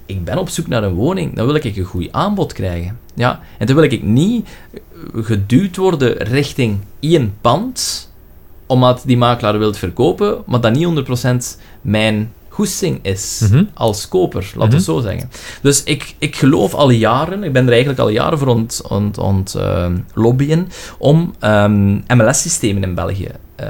ik ben op zoek naar een woning, dan wil ik een goed aanbod krijgen. Ja? En dan wil ik niet geduwd worden richting één pand, omdat die makelaar wil verkopen, maar dat niet 100% mijn goesting is mhm. als koper, laten we mm zo zeggen. Dus ik, ik geloof al jaren, ik ben er eigenlijk al jaren voor ont, ont, ont uh, lobbyen, om um, ehm, MLS-systemen in België uh,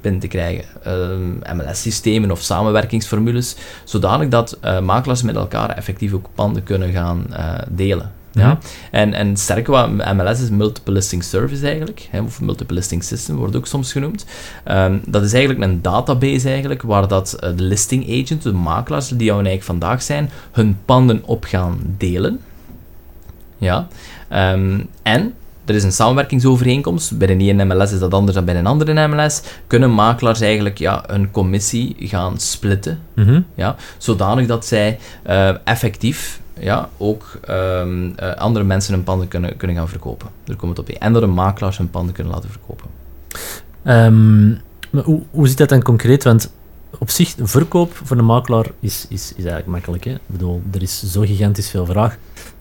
binnen te krijgen. Ehm, MLS-systemen of samenwerkingsformules, zodanig dat uh, makelaars met elkaar effectief ook panden kunnen gaan delen. Ja? Mhm. En, en sterker wat MLS is Multiple Listing Service eigenlijk, hè, of Multiple Listing System wordt ook soms genoemd. Um, dat is eigenlijk een database eigenlijk, waar dat uh, de listing agent, de makelaars die jou eigenlijk vandaag zijn, hun panden op gaan delen. Ja. Um, en er is een samenwerkingsovereenkomst. Bij de ene MLS is dat anders dan bij een andere MLS. Kunnen makelaars eigenlijk ja, een commissie gaan splitten. Mm ja, zodanig dat zij uh, effectief ja, ook um, uh, andere mensen hun panden kunnen, kunnen gaan verkopen. Daar komt het op En dat de makelaars hun panden kunnen laten verkopen. Maar hoe, hoe zit dat dan concreet? Want op zich, verkoop voor een makelaar is, is, is eigenlijk makkelijk. Hè? Ik bedoel, er is zo gigantisch veel vraag.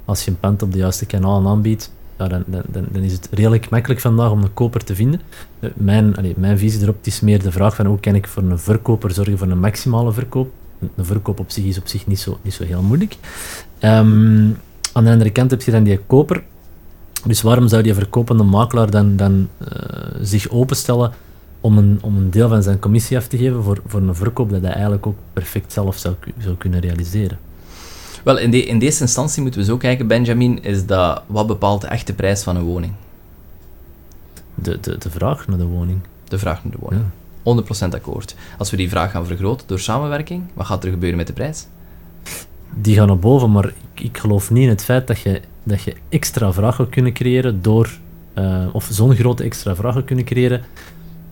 Als je een pand op de juiste kanalen aanbiedt, ja, dan, dan, dan, is het redelijk makkelijk vandaag om een koper te vinden. Eh, mijn, allee, mijn visie erop is meer de vraag van hoe kan ik voor een verkoper zorgen voor een maximale verkoop een verkoop op zich is op zich niet zo, niet zo heel moeilijk. Ehm, aan de andere kant heb je dan die koper. Dus waarom zou die verkopende makelaar dan, dan uh, zich openstellen om een, om een deel van zijn commissie af te geven voor, voor een verkoop dat hij eigenlijk ook perfect zelf zou, zou kunnen realiseren? Wel, in, de, in deze instantie moeten we zo kijken, Benjamin, is dat wat bepaalt de echte prijs van een woning? De, de, de vraag naar de woning. De vraag naar de woning. 100% akkoord. Als we die vraag gaan vergroten door samenwerking, wat gaat er gebeuren met de prijs? Die gaan naar boven, maar ik, ik geloof niet in het feit dat je, dat je extra vraag gaat kunnen creëren door, uh, of zo'n grote extra vraag gaat kunnen creëren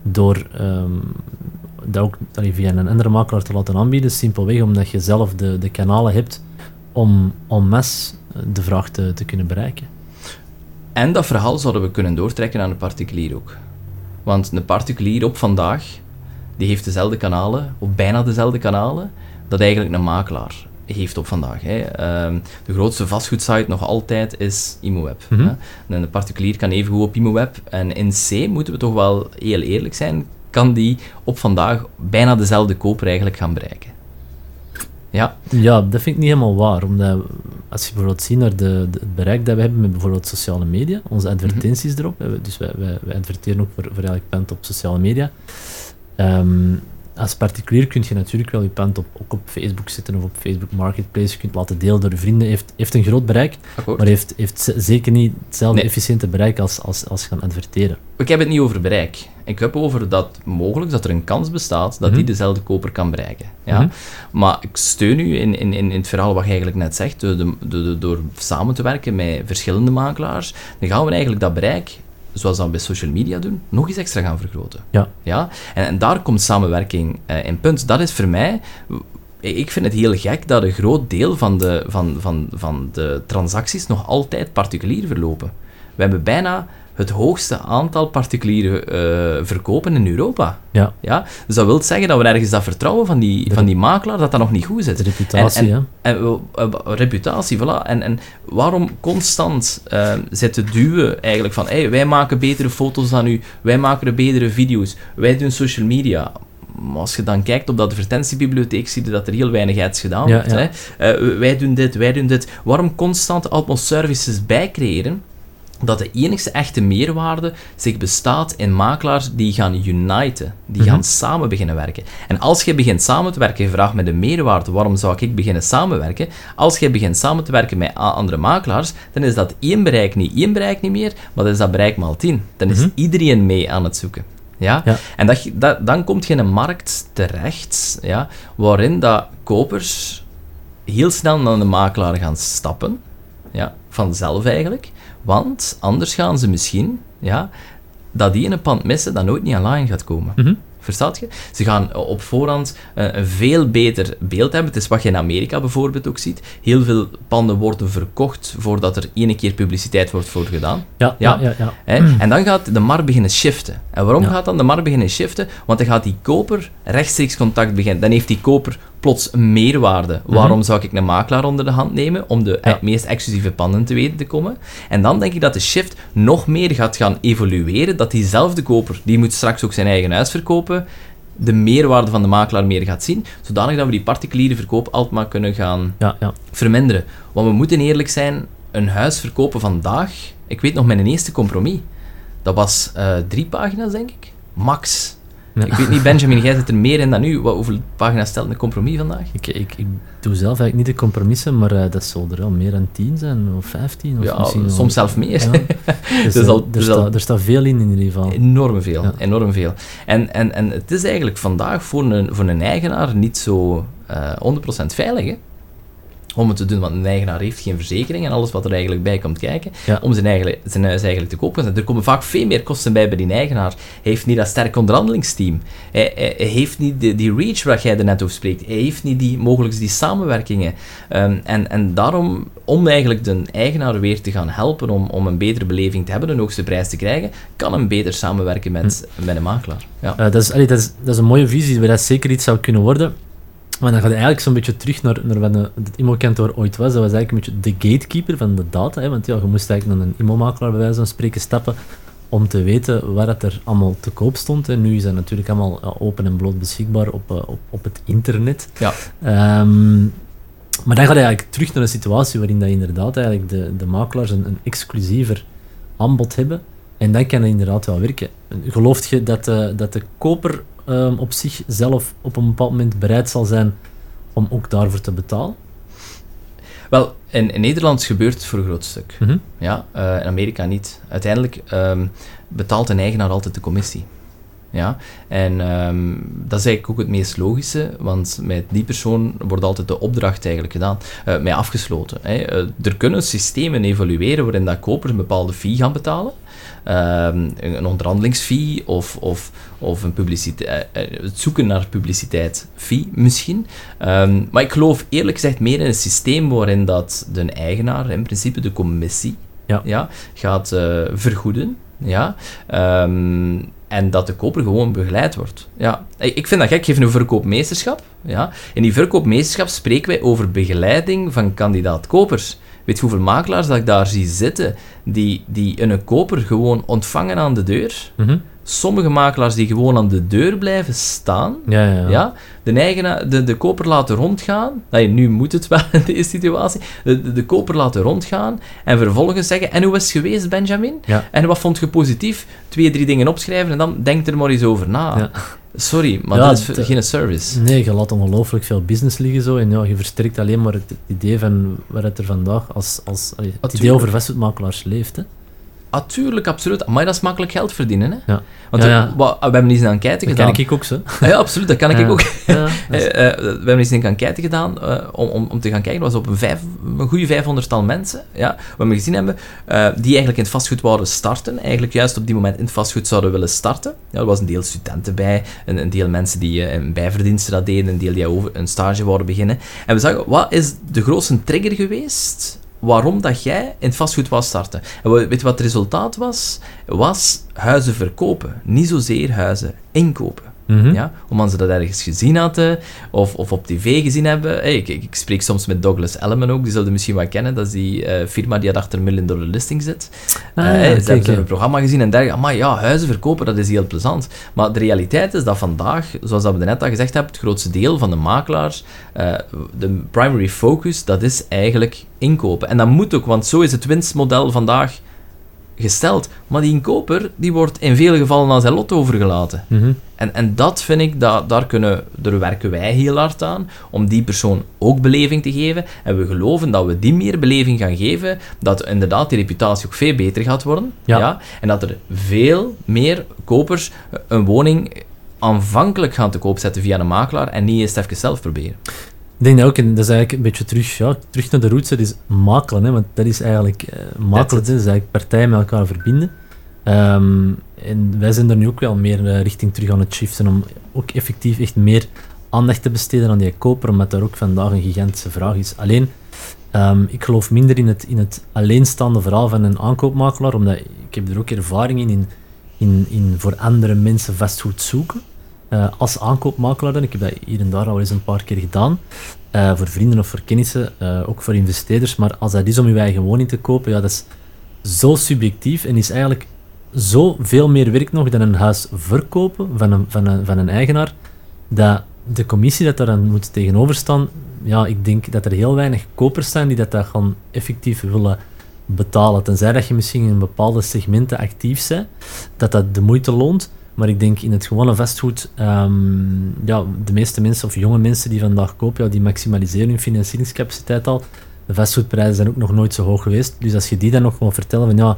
door um, dat ook allee, via een andere makelaar te laten aanbieden, simpelweg omdat je zelf de, de kanalen hebt om en masse de vraag te, te kunnen bereiken. En dat verhaal zouden we kunnen doortrekken aan de particulier ook. Want een particulier op vandaag, die heeft dezelfde kanalen, of bijna dezelfde kanalen, dat eigenlijk een makelaar heeft op vandaag. Hè. Um, de grootste vastgoedsite nog altijd is ImoWeb. Mm -hmm. En de particulier kan even goed op ImoWeb. En in C moeten we toch wel heel eerlijk zijn, kan die op vandaag bijna dezelfde koper eigenlijk gaan bereiken. Ja. ja, dat vind ik niet helemaal waar. Omdat als je bijvoorbeeld ziet naar de, de, het bereik dat we hebben met bijvoorbeeld sociale media, onze advertenties mm -hmm. erop, dus wij, wij, wij, adverteren ook voor, voor elk punt op sociale media. Um, als particulier kun je natuurlijk wel je pand op, ook op Facebook zetten of op Facebook Marketplace. Je kunt laten delen door je vrienden. Heeft, heeft een groot bereik, Akkoord. maar heeft, heeft zeker niet hetzelfde nee. efficiënte bereik als, als, als gaan adverteren. Ik heb het niet over bereik. Ik heb over dat mogelijk dat er een kans bestaat dat mm -hmm. die dezelfde koper kan bereiken. Ja? Mm -hmm. Maar ik steun u in, in, in het verhaal wat je eigenlijk net zegt. De, de, door samen te werken met verschillende makelaars, dan gaan we eigenlijk dat bereik zoals we dat bij social media doen, nog eens extra gaan vergroten. Ja. Ja? En, en daar komt samenwerking uh, in punt. Dat is voor mij... Ik vind het heel gek dat een groot deel van de, van, van, van de transacties nog altijd particulier verlopen. We hebben bijna het hoogste aantal particuliere uh, verkopen in Europa. Ja. Ja? Dus dat wil zeggen dat we ergens dat vertrouwen van die, van die makelaar, dat dat nog niet goed zit. De reputatie, en, en, en uh, reputatie, voilà. En, en waarom constant uh, zitten duwen eigenlijk van hey, wij maken betere foto's dan u, wij maken betere video's, wij doen social media. Maar als je dan kijkt op de advertentiebibliotheek, zie je dat er heel weinig iets gedaan ja, wordt. ja. Hè? wij doen dit, wij doen dit. Waarom constant allemaal services bijcreëren? Dat de enigste echte meerwaarde zich bestaat in makelaars die gaan uniten, die gaan mm -hmm. samen beginnen werken. En als je begint samen te werken, je vraagt me de meerwaarde, waarom zou ik beginnen samenwerken? Als je begint samen te werken met andere makelaars, dan is dat één bereik niet één bereik niet meer, maar dat is dat bereik maal tien. Dan is mm -hmm. iedereen mee aan het zoeken. Ja? ja. En dat, dat, dan komt je in een markt terecht, ja, waarin dat kopers heel snel naar de makelaar gaan stappen, ja, vanzelf eigenlijk, want anders gaan ze misschien, ja, dat die in een pand missen dat nooit niet online gaat komen. Mm -hmm. Verstaat je? Ze gaan op voorhand uh, een veel beter beeld hebben. Het is wat je in Amerika bijvoorbeeld ook ziet. Heel veel panden worden verkocht voordat er ene keer publiciteit wordt voor gedaan. Ja, ja, ja. ja, ja. Mm. En dan gaat de markt beginnen shiften. En waarom ja. gaat dan de markt beginnen shiften? Want dan gaat die koper rechtstreeks contact beginnen. Dan heeft die koper plots een meerwaarde. Mm -hmm. Waarom zou ik een makelaar onder de hand nemen om de ja. meest exclusieve panden te weten te komen? En dan denk ik dat de shift nog meer gaat gaan evolueren, dat diezelfde koper, die moet straks ook zijn eigen huis verkopen, de meerwaarde van de makelaar meer gaat zien, zodanig dat we die particuliere verkoop altijd maar kunnen gaan ja, ja. verminderen. Want we moeten eerlijk zijn, een huis verkopen vandaag, ik weet nog mijn eerste compromis, dat was uh, drie pagina's denk ik, max. Ja. Ik weet niet, Benjamin, jij zit er meer in dan nu. Wat, hoeveel pagina's stelt een compromis vandaag? Ik, ik, ik doe zelf eigenlijk niet de compromissen, maar uh, dat zal er wel meer dan 10 zijn, of 15. Of ja, misschien soms zelf meer. Ja. dus, dus al, er, dus staat, er staat veel in in ieder geval. Enorm veel, ja. enorm veel. En, en, en het is eigenlijk vandaag voor een, voor een eigenaar niet zo uh, 100% veilig, hè? Om het te doen, want een eigenaar heeft geen verzekering en alles wat er eigenlijk bij komt kijken, ja. om zijn, eigen, zijn huis eigenlijk te kopen. Er komen vaak veel meer kosten bij bij die eigenaar. Hij heeft niet dat sterk onderhandelingsteam. Hij, hij, hij heeft niet die, die, reach waar jij er net over spreekt. Hij heeft niet die, mogelijk die samenwerkingen. Um, en, en daarom, om eigenlijk de eigenaar weer te gaan helpen om, om een betere beleving te hebben, een hoogste prijs te krijgen, kan hem beter samenwerken met, hm. met een makelaar. Ja. Uh, dat, is, allee, dat, is, dat is een mooie visie, waar dat zeker iets zou kunnen worden. Maar dan gaat eigenlijk zo'n beetje terug naar, naar wat het IMO-kantoor ooit was. Dat was eigenlijk een beetje de gatekeeper van de data. Hè? Want ja, je moest eigenlijk naar een IMO-makelaar bij wijze van spreken stappen om te weten waar het er allemaal te koop stond. En nu is dat natuurlijk allemaal open en bloot beschikbaar op, op, op het internet. Ja. Um, maar dan gaat je eigenlijk terug naar een situatie waarin dat inderdaad eigenlijk de, de makelaars een, een exclusiever aanbod hebben. En dan kan inderdaad wel werken. Gelooft je dat de, dat de koper um, op zich zelf op een bepaald moment bereid zal zijn om ook daarvoor te betalen? Wel, in, in Nederland gebeurt het voor een groot stuk. Mhm. Ja, eh, in Amerika niet. Uiteindelijk ehm, betaalt een eigenaar altijd de commissie. Ja, en ehm, dat is eigenlijk ook het meest logische, want met die persoon wordt altijd de opdracht eigenlijk gedaan, uh, mee afgesloten. Hè. Eh, er kunnen systemen evolueren waarin dat kopers een bepaalde fee gaan betalen. Ehm, een onderhandelingsfee of, of, of een publiciteit, het zoeken naar publiciteit fee misschien. Ehm, maar ik geloof eerlijk gezegd meer in een systeem waarin dat de eigenaar, in principe de commissie, Ja. Ja, gaat eh, vergoeden. Ja, en dat de koper gewoon begeleid wordt. Ja. Ik vind dat gek, geef een verkoopmeesterschap. Ja. In die verkoopmeesterschap spreken wij over begeleiding van kandidaat-kopers. Weet hoeveel makelaars dat ik daar zie zitten, die, die een koper gewoon ontvangen aan de deur? Mhm. Sommige makelaars die gewoon aan de deur blijven staan. Ja, ja, ja. De, eigenaar, de, de koper laten rondgaan. Nee, nu moet het wel in deze situatie. De, de, de koper laten rondgaan en vervolgens zeggen: En hoe is het geweest, Benjamin? Ja. En wat vond je positief? Twee, drie dingen opschrijven en dan denk er maar eens over na. Sorry, maar dat is het- geen service. Nee, je laat ongelooflijk veel business liggen zo. En ja, je versterkt alleen maar het, idee van waar het er vandaag als, als het idee over vastgoedmakelaars leeft. Hè. Natuurlijk, absoluut. Maar dat is makkelijk geld verdienen. Hè? Ja. Want Ja, we- ja. we hebben eens een enquête Dat gedaan. ken ik ook zo. Ja, absoluut, dat kan ik ook. Dat is- we hebben eens een enquête gedaan om, om, om te gaan kijken. Dat was op een, vijf, een goede 500-tal mensen. Ja, wat we gezien hebben, eh, die eigenlijk in het vastgoed wouden starten. Eigenlijk juist op die moment in het vastgoed zouden willen starten. Ja, er was een deel studenten bij, een, een deel mensen die eh, een bijverdienste dat deden, een deel die over een stage wouden beginnen. En we zagen, wat is de grootste trigger geweest waarom dat jij in het vastgoed wou starten? En we- weet je wat het resultaat was? Was huizen verkopen, niet zozeer huizen inkopen. Ja, omdat ze dat ergens gezien hadden of, of op tv gezien hebben. Hey, ik, ik spreek soms met Douglas Elliman ook, die zullen misschien wel kennen. Dat is die eh, firma die achter Million Dollar Listing zit. Ah, ja, hey, kijk, ze hebben een programma gezien en dergelijke. Maar ja, huizen verkopen, dat is heel plezant. Maar de realiteit is dat vandaag, zoals dat we net al gezegd hebben, het grootste deel van de makelaars, eh, de primary focus, dat is eigenlijk inkopen. En dat moet ook, want zo is het winstmodel vandaag gesteld. Maar die inkoper, die wordt in vele gevallen aan zijn lot overgelaten. Mhm. En, en dat vind ik, dat, daar, kunnen, daar werken wij heel hard aan, om die persoon ook beleving te geven. En we geloven dat we die meer beleving gaan geven, dat inderdaad die reputatie ook veel beter gaat worden. Ja. En dat er veel meer kopers een woning aanvankelijk gaan te koop zetten via een makelaar en niet eerst even zelf proberen. Ik denk dat ook, en dat is eigenlijk een beetje terug, ja, terug naar de roots, dat is makelen. Hè, want dat is eigenlijk, eh, makelen it. is eigenlijk partijen met elkaar verbinden. Ehm, en wij zijn er nu ook wel meer eh, richting terug aan het shiften om ook effectief echt meer aandacht te besteden aan die koper, omdat daar ook vandaag een gigantische vraag is. Alleen, ehm, ik geloof minder in het, in het alleenstaande verhaal van een aankoopmakelaar, omdat ik heb er ook ervaring in, in, in, in voor andere mensen vastgoed zoeken. Eh, als aankoopmakelaar dan, ik heb dat hier en daar al eens een paar keer gedaan, eh, voor vrienden of voor kennissen, eh, ook voor investeerders, maar als dat is om je eigen woning te kopen, ja, dat is zo subjectief en is eigenlijk zo veel meer werk nog dan een huis verkopen van een, van een, van een eigenaar, dat de commissie dat daar dan moet tegenover staan, ja, ik denk dat er heel weinig kopers zijn die dat, dat gaan effectief willen betalen. Tenzij dat je misschien in bepaalde segmenten actief bent, dat dat de moeite loont. Maar ik denk in het gewone vastgoed, ehm, ja, de meeste mensen of jonge mensen die vandaag kopen, ja, die maximaliseren hun financieringscapaciteit al. De vastgoedprijzen zijn ook nog nooit zo hoog geweest. Dus als je die dan nog gewoon vertellen van ja,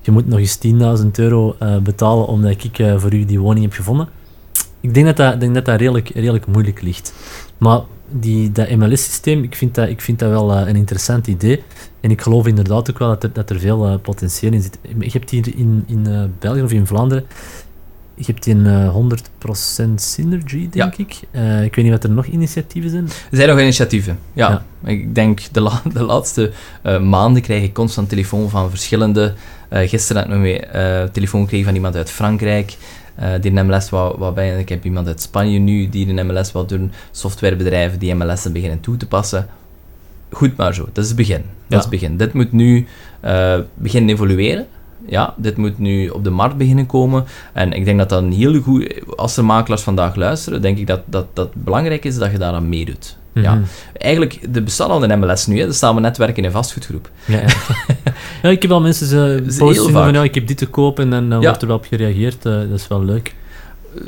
je moet nog eens 10.000 euro eh, betalen omdat ik eh, voor u die woning heb gevonden. Ik denk dat dat, ik denk dat, dat redelijk, redelijk moeilijk ligt. Maar die, dat MLS-systeem, ik, vind dat- ik vind dat wel eh, een interessant idee. En ik geloof inderdaad ook wel dat er, dat er veel potentieel in zit. Je hebt hier in, in België of in Vlaanderen, je hebt een eh, 100% synergy, denk ik. Eh, ik weet niet wat er nog initiatieven zijn. Er zijn nog initiatieven, ja. Ja. Ik denk, de, la- de laatste eh, maanden krijg ik constant telefoon van verschillende... gisteren had ik nog eh, telefoon gekregen van iemand uit Frankrijk, die een MLS wou, wou bij. Ik heb iemand uit Spanje nu, die een MLS wil doen. Softwarebedrijven die MLS'en beginnen toe te passen. Goed maar zo, dat is het begin. Dat Ja. is het begin. Dit moet nu eh, beginnen evolueren. Ja, dit moet nu op de markt beginnen komen. En ik denk dat dat een heel goed... Als er makelaars vandaag luisteren, denk ik dat, dat, dat belangrijk is dat je daaraan meedoet. Ja. Mhm. Eigenlijk, er bestaat al een MLS nu, hè. er staan we netwerken in een vastgoedgroep. Ja, ja. ja, ik heb wel mensen ze is posten van ja, ik heb dit te koop en dan Ja. wordt er wel op gereageerd. eh, dat is wel leuk.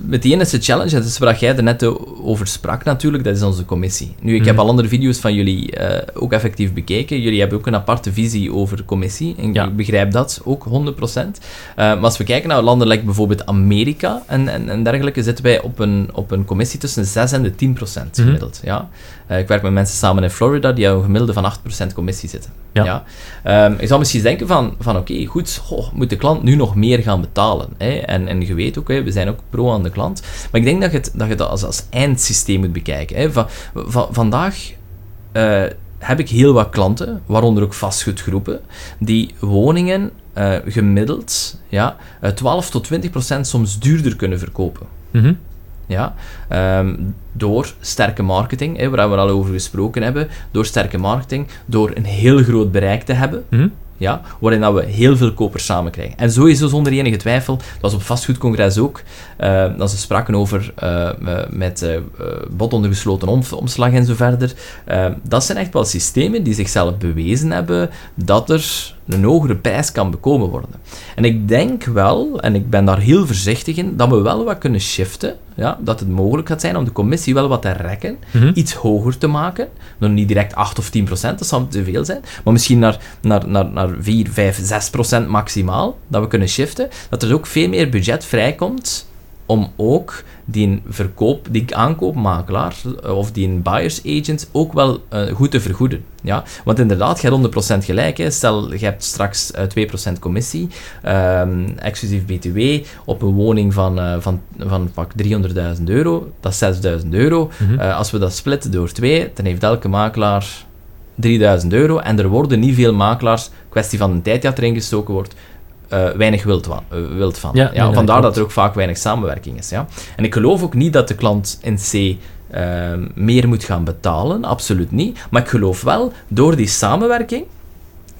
Meteen is de challenge, en dat is waar jij er net over sprak natuurlijk, dat is onze commissie. Nu, ik heb Mhm. al andere video's van jullie eh, ook effectief bekeken. Jullie hebben ook een aparte visie over commissie, en Ja. ik begrijp dat ook 100%. Eh, maar als we kijken naar landen like bijvoorbeeld Amerika en, en, en dergelijke, zitten wij op een, op een commissie tussen de 6 en de 10% Mhm. gemiddeld. Ja? Eh, ik werk met mensen samen in Florida die hebben een gemiddelde van 8% commissie zitten. Ja. Ja. Ehm, je zou misschien denken van, van oké, goed, goh, moet de klant nu nog meer gaan betalen? Hè? En, en je weet ook, hè, we zijn ook pro aan de klant. Maar ik denk dat je het, dat je dat als, als eindsysteem moet bekijken. Hè? Van, van, vandaag eh, heb ik heel wat klanten, waaronder ook vastgoedgroepen, die woningen eh, gemiddeld ja, eh, 12 tot 20 procent soms duurder kunnen verkopen. Mhm. Ja, ehm, door sterke marketing, hè, waar we al over gesproken hebben, door sterke marketing, door een heel groot bereik te hebben, Mhm. Ja, waarin dat we heel veel kopers samen krijgen. En sowieso zonder enige twijfel, dat was op vastgoedcongres ook, eh, dat ze spraken over eh, eh, met eh, eh, bod onder gesloten om- omslag en zo verder. Dat zijn echt wel systemen die zichzelf bewezen hebben dat er een hogere prijs kan bekomen worden. En ik denk wel, en ik ben daar heel voorzichtig in, dat we wel wat kunnen shiften, ja, dat het mogelijk gaat zijn om de commissie wel wat te rekken, Mhm. iets hoger te maken. Nog niet direct 8 of 10 procent, dat zou te veel zijn. Maar misschien naar, naar, naar, naar 4, 5, 6 procent maximaal. Dat we kunnen shiften. Dat er ook veel meer budget vrijkomt om ook die verkoop, die aankoopmakelaar eh, of die buyers agent ook wel eh, goed te vergoeden. Ja? Want inderdaad, je hebt 100% gelijk. Hè. Stel, je hebt straks eh, 2% commissie, ehm, exclusief BTW, op een woning van, eh, van, van pak 300.000 euro. Dat is 6.000 euro. Mhm. Eh, als we dat splitten door 2, dan heeft elke makelaar 3000 euro. En er worden niet veel makelaars, kwestie van een tijd dat erin gestoken wordt, eh, weinig wild, wa- eh, wild van. Ja, Ja, nee, dat vandaar dat er ook vaak weinig samenwerking is. Ja. En ik geloof ook niet dat de klant in C eh, meer moet gaan betalen, absoluut niet. Maar ik geloof wel, door die samenwerking,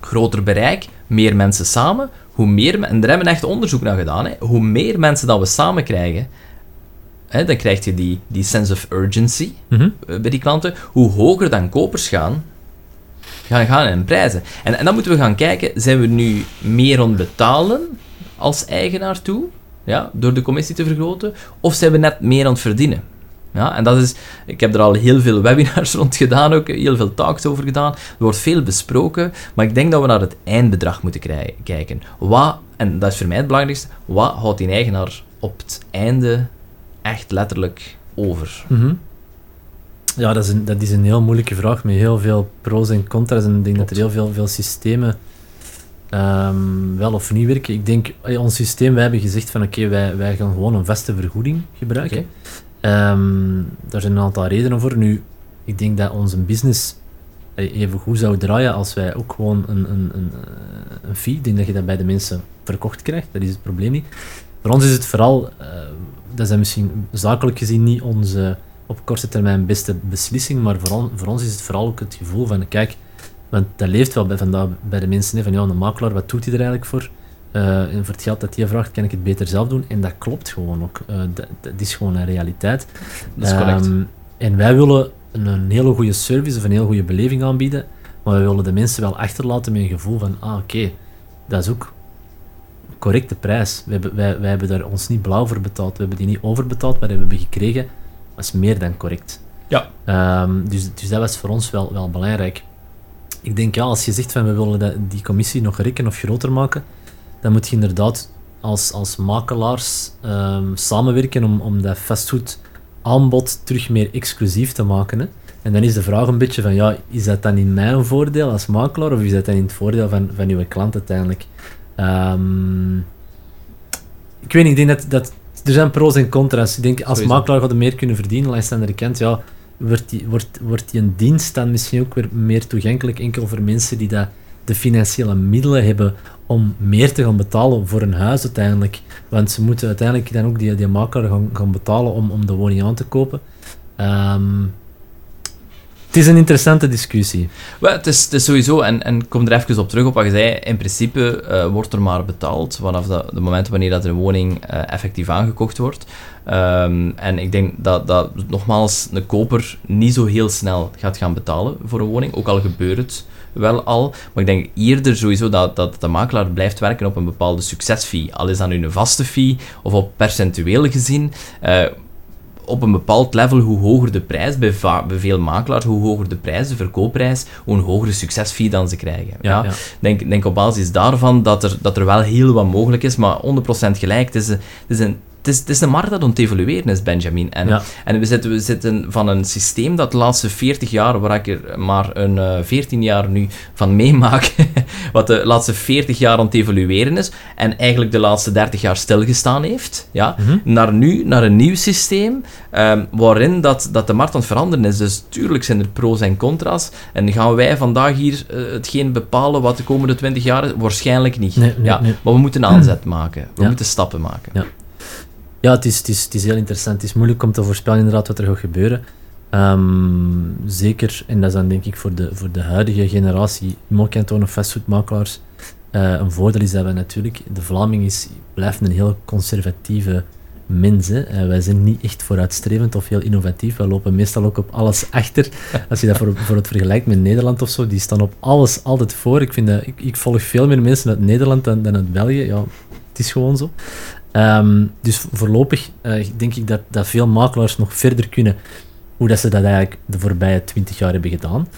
groter bereik, meer mensen samen, hoe meer, en daar hebben we echt onderzoek naar gedaan, hè, hoe meer mensen dat we samen krijgen, hè, dan krijg je die, die sense of urgency, Mhm. bij die klanten, hoe hoger dan kopers gaan, gaan, gaan in prijzen. En, en dan moeten we gaan kijken, zijn we nu meer aan betalen als eigenaar toe, ja, door de commissie te vergroten, of zijn we net meer aan het verdienen? Ja, en dat is, ik heb er al heel veel webinars rond gedaan, ook heel veel talks over gedaan. Er wordt veel besproken, maar ik denk dat we naar het eindbedrag moeten kijken. Wat, en dat is voor mij het belangrijkste, wat houdt die eigenaar op het einde echt letterlijk over? Mhm. Ja, dat is, een, dat is een heel moeilijke vraag met heel veel pro's en contra's. En ik denk dat er heel veel, veel systemen ehm, wel of niet werken. Ik denk, eh, ons systeem, wij hebben gezegd van oké, wij, wij gaan gewoon een vaste vergoeding gebruiken. Ehm, daar zijn een aantal redenen voor. Nu, ik denk dat onze business eh, even goed zou draaien als wij ook gewoon een, een, een, eh, een fee, ik denk dat je dat bij de mensen verkocht krijgt, dat is het probleem niet. Voor ons is het vooral, dat is misschien zakelijk gezien niet onze op korte termijn beste beslissing, maar voor, on- voor ons is het vooral ook het gevoel van, kijk, want dat leeft wel bij, vandaag bij de mensen, hè, van ja, een makelaar, wat doet hij er eigenlijk voor? Eh, en voor het geld dat hij vraagt, kan ik het beter zelf doen. En dat klopt gewoon ook. Eh, dat, dat is gewoon een realiteit. Dat is correct. Ehm, en wij willen een, een hele goede service of een hele goede beleving aanbieden, maar we willen de mensen wel achterlaten met een gevoel van, ah oké, dat is ook een correcte prijs. We hebben, wij, wij hebben daar ons niet blauw voor betaald, we hebben die niet overbetaald, maar we hebben gekregen, is meer dan correct. Ja. Ehm, dus, dus dat was voor ons wel, wel belangrijk. Ik denk, ja, als je zegt van we willen dat, die commissie nog rekken of groter maken, dan moet je inderdaad als, als makelaars ehm, samenwerken om, om dat vastgoed aanbod terug meer exclusief te maken. Hè. En dan is de vraag een beetje van, ja, is dat dan in mijn voordeel als makelaar of is dat dan in het voordeel van, van uw klant uiteindelijk? Ehm, ik weet niet, ik denk dat, dat er zijn pro's en contra's. Ik denk, als Sowieso. makelaar gaat er meer kunnen verdienen, langs de andere kant, ja, wordt die, wordt, wordt die een dienst dan misschien ook weer meer toegankelijk enkel voor mensen die dat, de financiële middelen hebben om meer te gaan betalen voor een huis uiteindelijk. Want ze moeten uiteindelijk dan ook die, die makelaar gaan, gaan betalen om, om de woning aan te kopen. Ehm, het is een interessante discussie. Wel, het, is, het sowieso, en, ik kom er even op terug op wat je zei, in principe eh, wordt er maar betaald vanaf de, de moment wanneer dat een woning eh, effectief aangekocht wordt. Ehm, en ik denk dat, dat, nogmaals, een koper niet zo heel snel gaat gaan betalen voor een woning, ook al gebeurt het wel al. Maar ik denk eerder sowieso dat, dat de makelaar blijft werken op een bepaalde succesfee. Al is dat nu een vaste fee of op percentueel gezien. Uh, op een bepaald level, hoe hoger de prijs, bij, bij, veel makelaars, hoe hoger de prijs, de verkoopprijs, hoe een hogere succesfee dan ze krijgen. Ja, ja. Denk, denk op basis daarvan dat er, dat er wel heel wat mogelijk is, maar 100% gelijk. Het is, het is een het is, het is een markt dat aan het evolueren is, Benjamin. En, en we, zitten, we zitten van een systeem dat de laatste 40 jaar, waar ik er maar een uh, eh, 14 jaar nu van meemaak, wat de laatste 40 jaar aan het evolueren is, en eigenlijk de laatste 30 jaar stilgestaan heeft, ja, mhm. naar nu, naar een nieuw systeem, um, waarin dat, dat de markt aan het veranderen is. Dus tuurlijk zijn er pro's en contra's, en gaan wij vandaag hier uh, hetgeen bepalen wat de komende 20 jaar is? Waarschijnlijk niet. ja, Maar we moeten aanzet maken, we moeten stappen maken. Ja. Ja, het is, het, is, het is heel interessant. Het is moeilijk om te voorspellen inderdaad wat er gaat gebeuren. Ehm, zeker, en dat is dan denk ik voor de, voor de huidige generatie moorkantoren of fastfoodmakelaars uh, een voordeel is dat we natuurlijk, de Vlaming is, blijft een heel conservatieve mens. Uh, wij zijn niet echt vooruitstrevend of heel innovatief. We lopen meestal ook op alles achter. Als je dat voor, voor het vergelijkt met Nederland of zo, die staan op alles altijd voor. Ik, vind dat, ik, ik volg veel meer mensen uit Nederland dan, dan uit België. Ja, het is gewoon zo. Ehm, dus voorlopig uh, denk ik dat, dat veel makelaars nog verder kunnen hoe dat ze dat eigenlijk de voorbije twintig jaar hebben gedaan.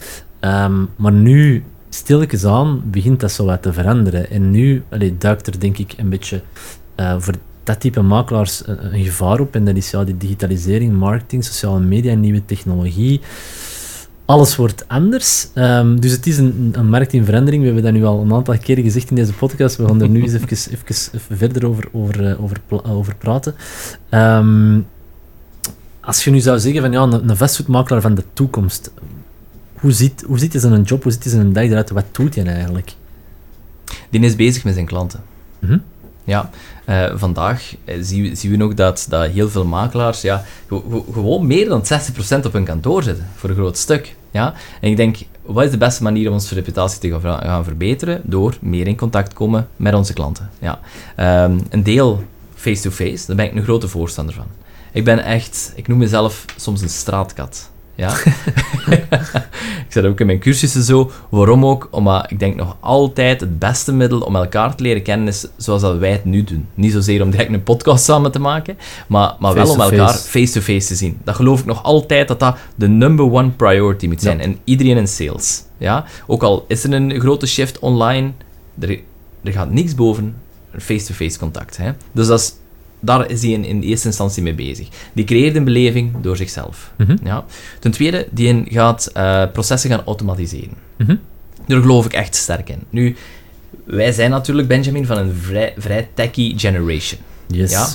Um, maar nu, stilletjes aan, begint dat zo wat te veranderen. En nu allee, duikt er denk ik een beetje uh, voor dat type makelaars een, een, gevaar op. En dat is ja, die digitalisering, marketing, sociale media, nieuwe technologie alles wordt anders. Um, dus het is een, een, markt in verandering. We hebben dat nu al een aantal keren gezegd in deze podcast. We gaan er nu eens even, even, even verder over, over, eh, over, over praten. Um, als je nu zou zeggen van ja, een, een vastgoedmakelaar van de toekomst, hoe ziet, hoe ziet zijn job, hoe ziet zijn dag eruit? Wat doet hij eigenlijk? Die is bezig met zijn klanten. Mm ja, uh, vandaag uh, zien, zien, we nog dat, dat heel veel makelaars ja, gewoon meer dan 60% op hun kantoor zitten, voor een groot stuk. Ja? En ik denk, wat is de beste manier om onze reputatie te gaan, gaan verbeteren? Door meer in contact te komen met onze klanten. Ja. Um, een deel face-to-face, -face, daar ben ik een grote voorstander van. Ik ben echt, ik noem mezelf soms een straatkat. Ja. ik zeg ook in mijn cursussen zo. Waarom ook? Omdat ik denk nog altijd het beste middel om elkaar te leren kennen is zoals dat wij het nu doen. Niet zozeer om direct een podcast samen te maken, maar, maar wel om elkaar face-to-face te zien. Dat geloof ik nog altijd dat dat de number one priority moet zijn. En iedereen in sales. Ja? Ook al is er een grote shift online, er, er gaat niks boven face-to-face contact. Hè? Dus dat is daar is hij in, in eerste instantie mee bezig. Die creëert een beleving door zichzelf. Mhm. ja. Ten tweede, die gaat uh, processen gaan automatiseren. Mm Daar geloof ik echt sterk in. Nu, wij zijn natuurlijk, Benjamin, van een vrij, vrij techie generation. Yes. Ja?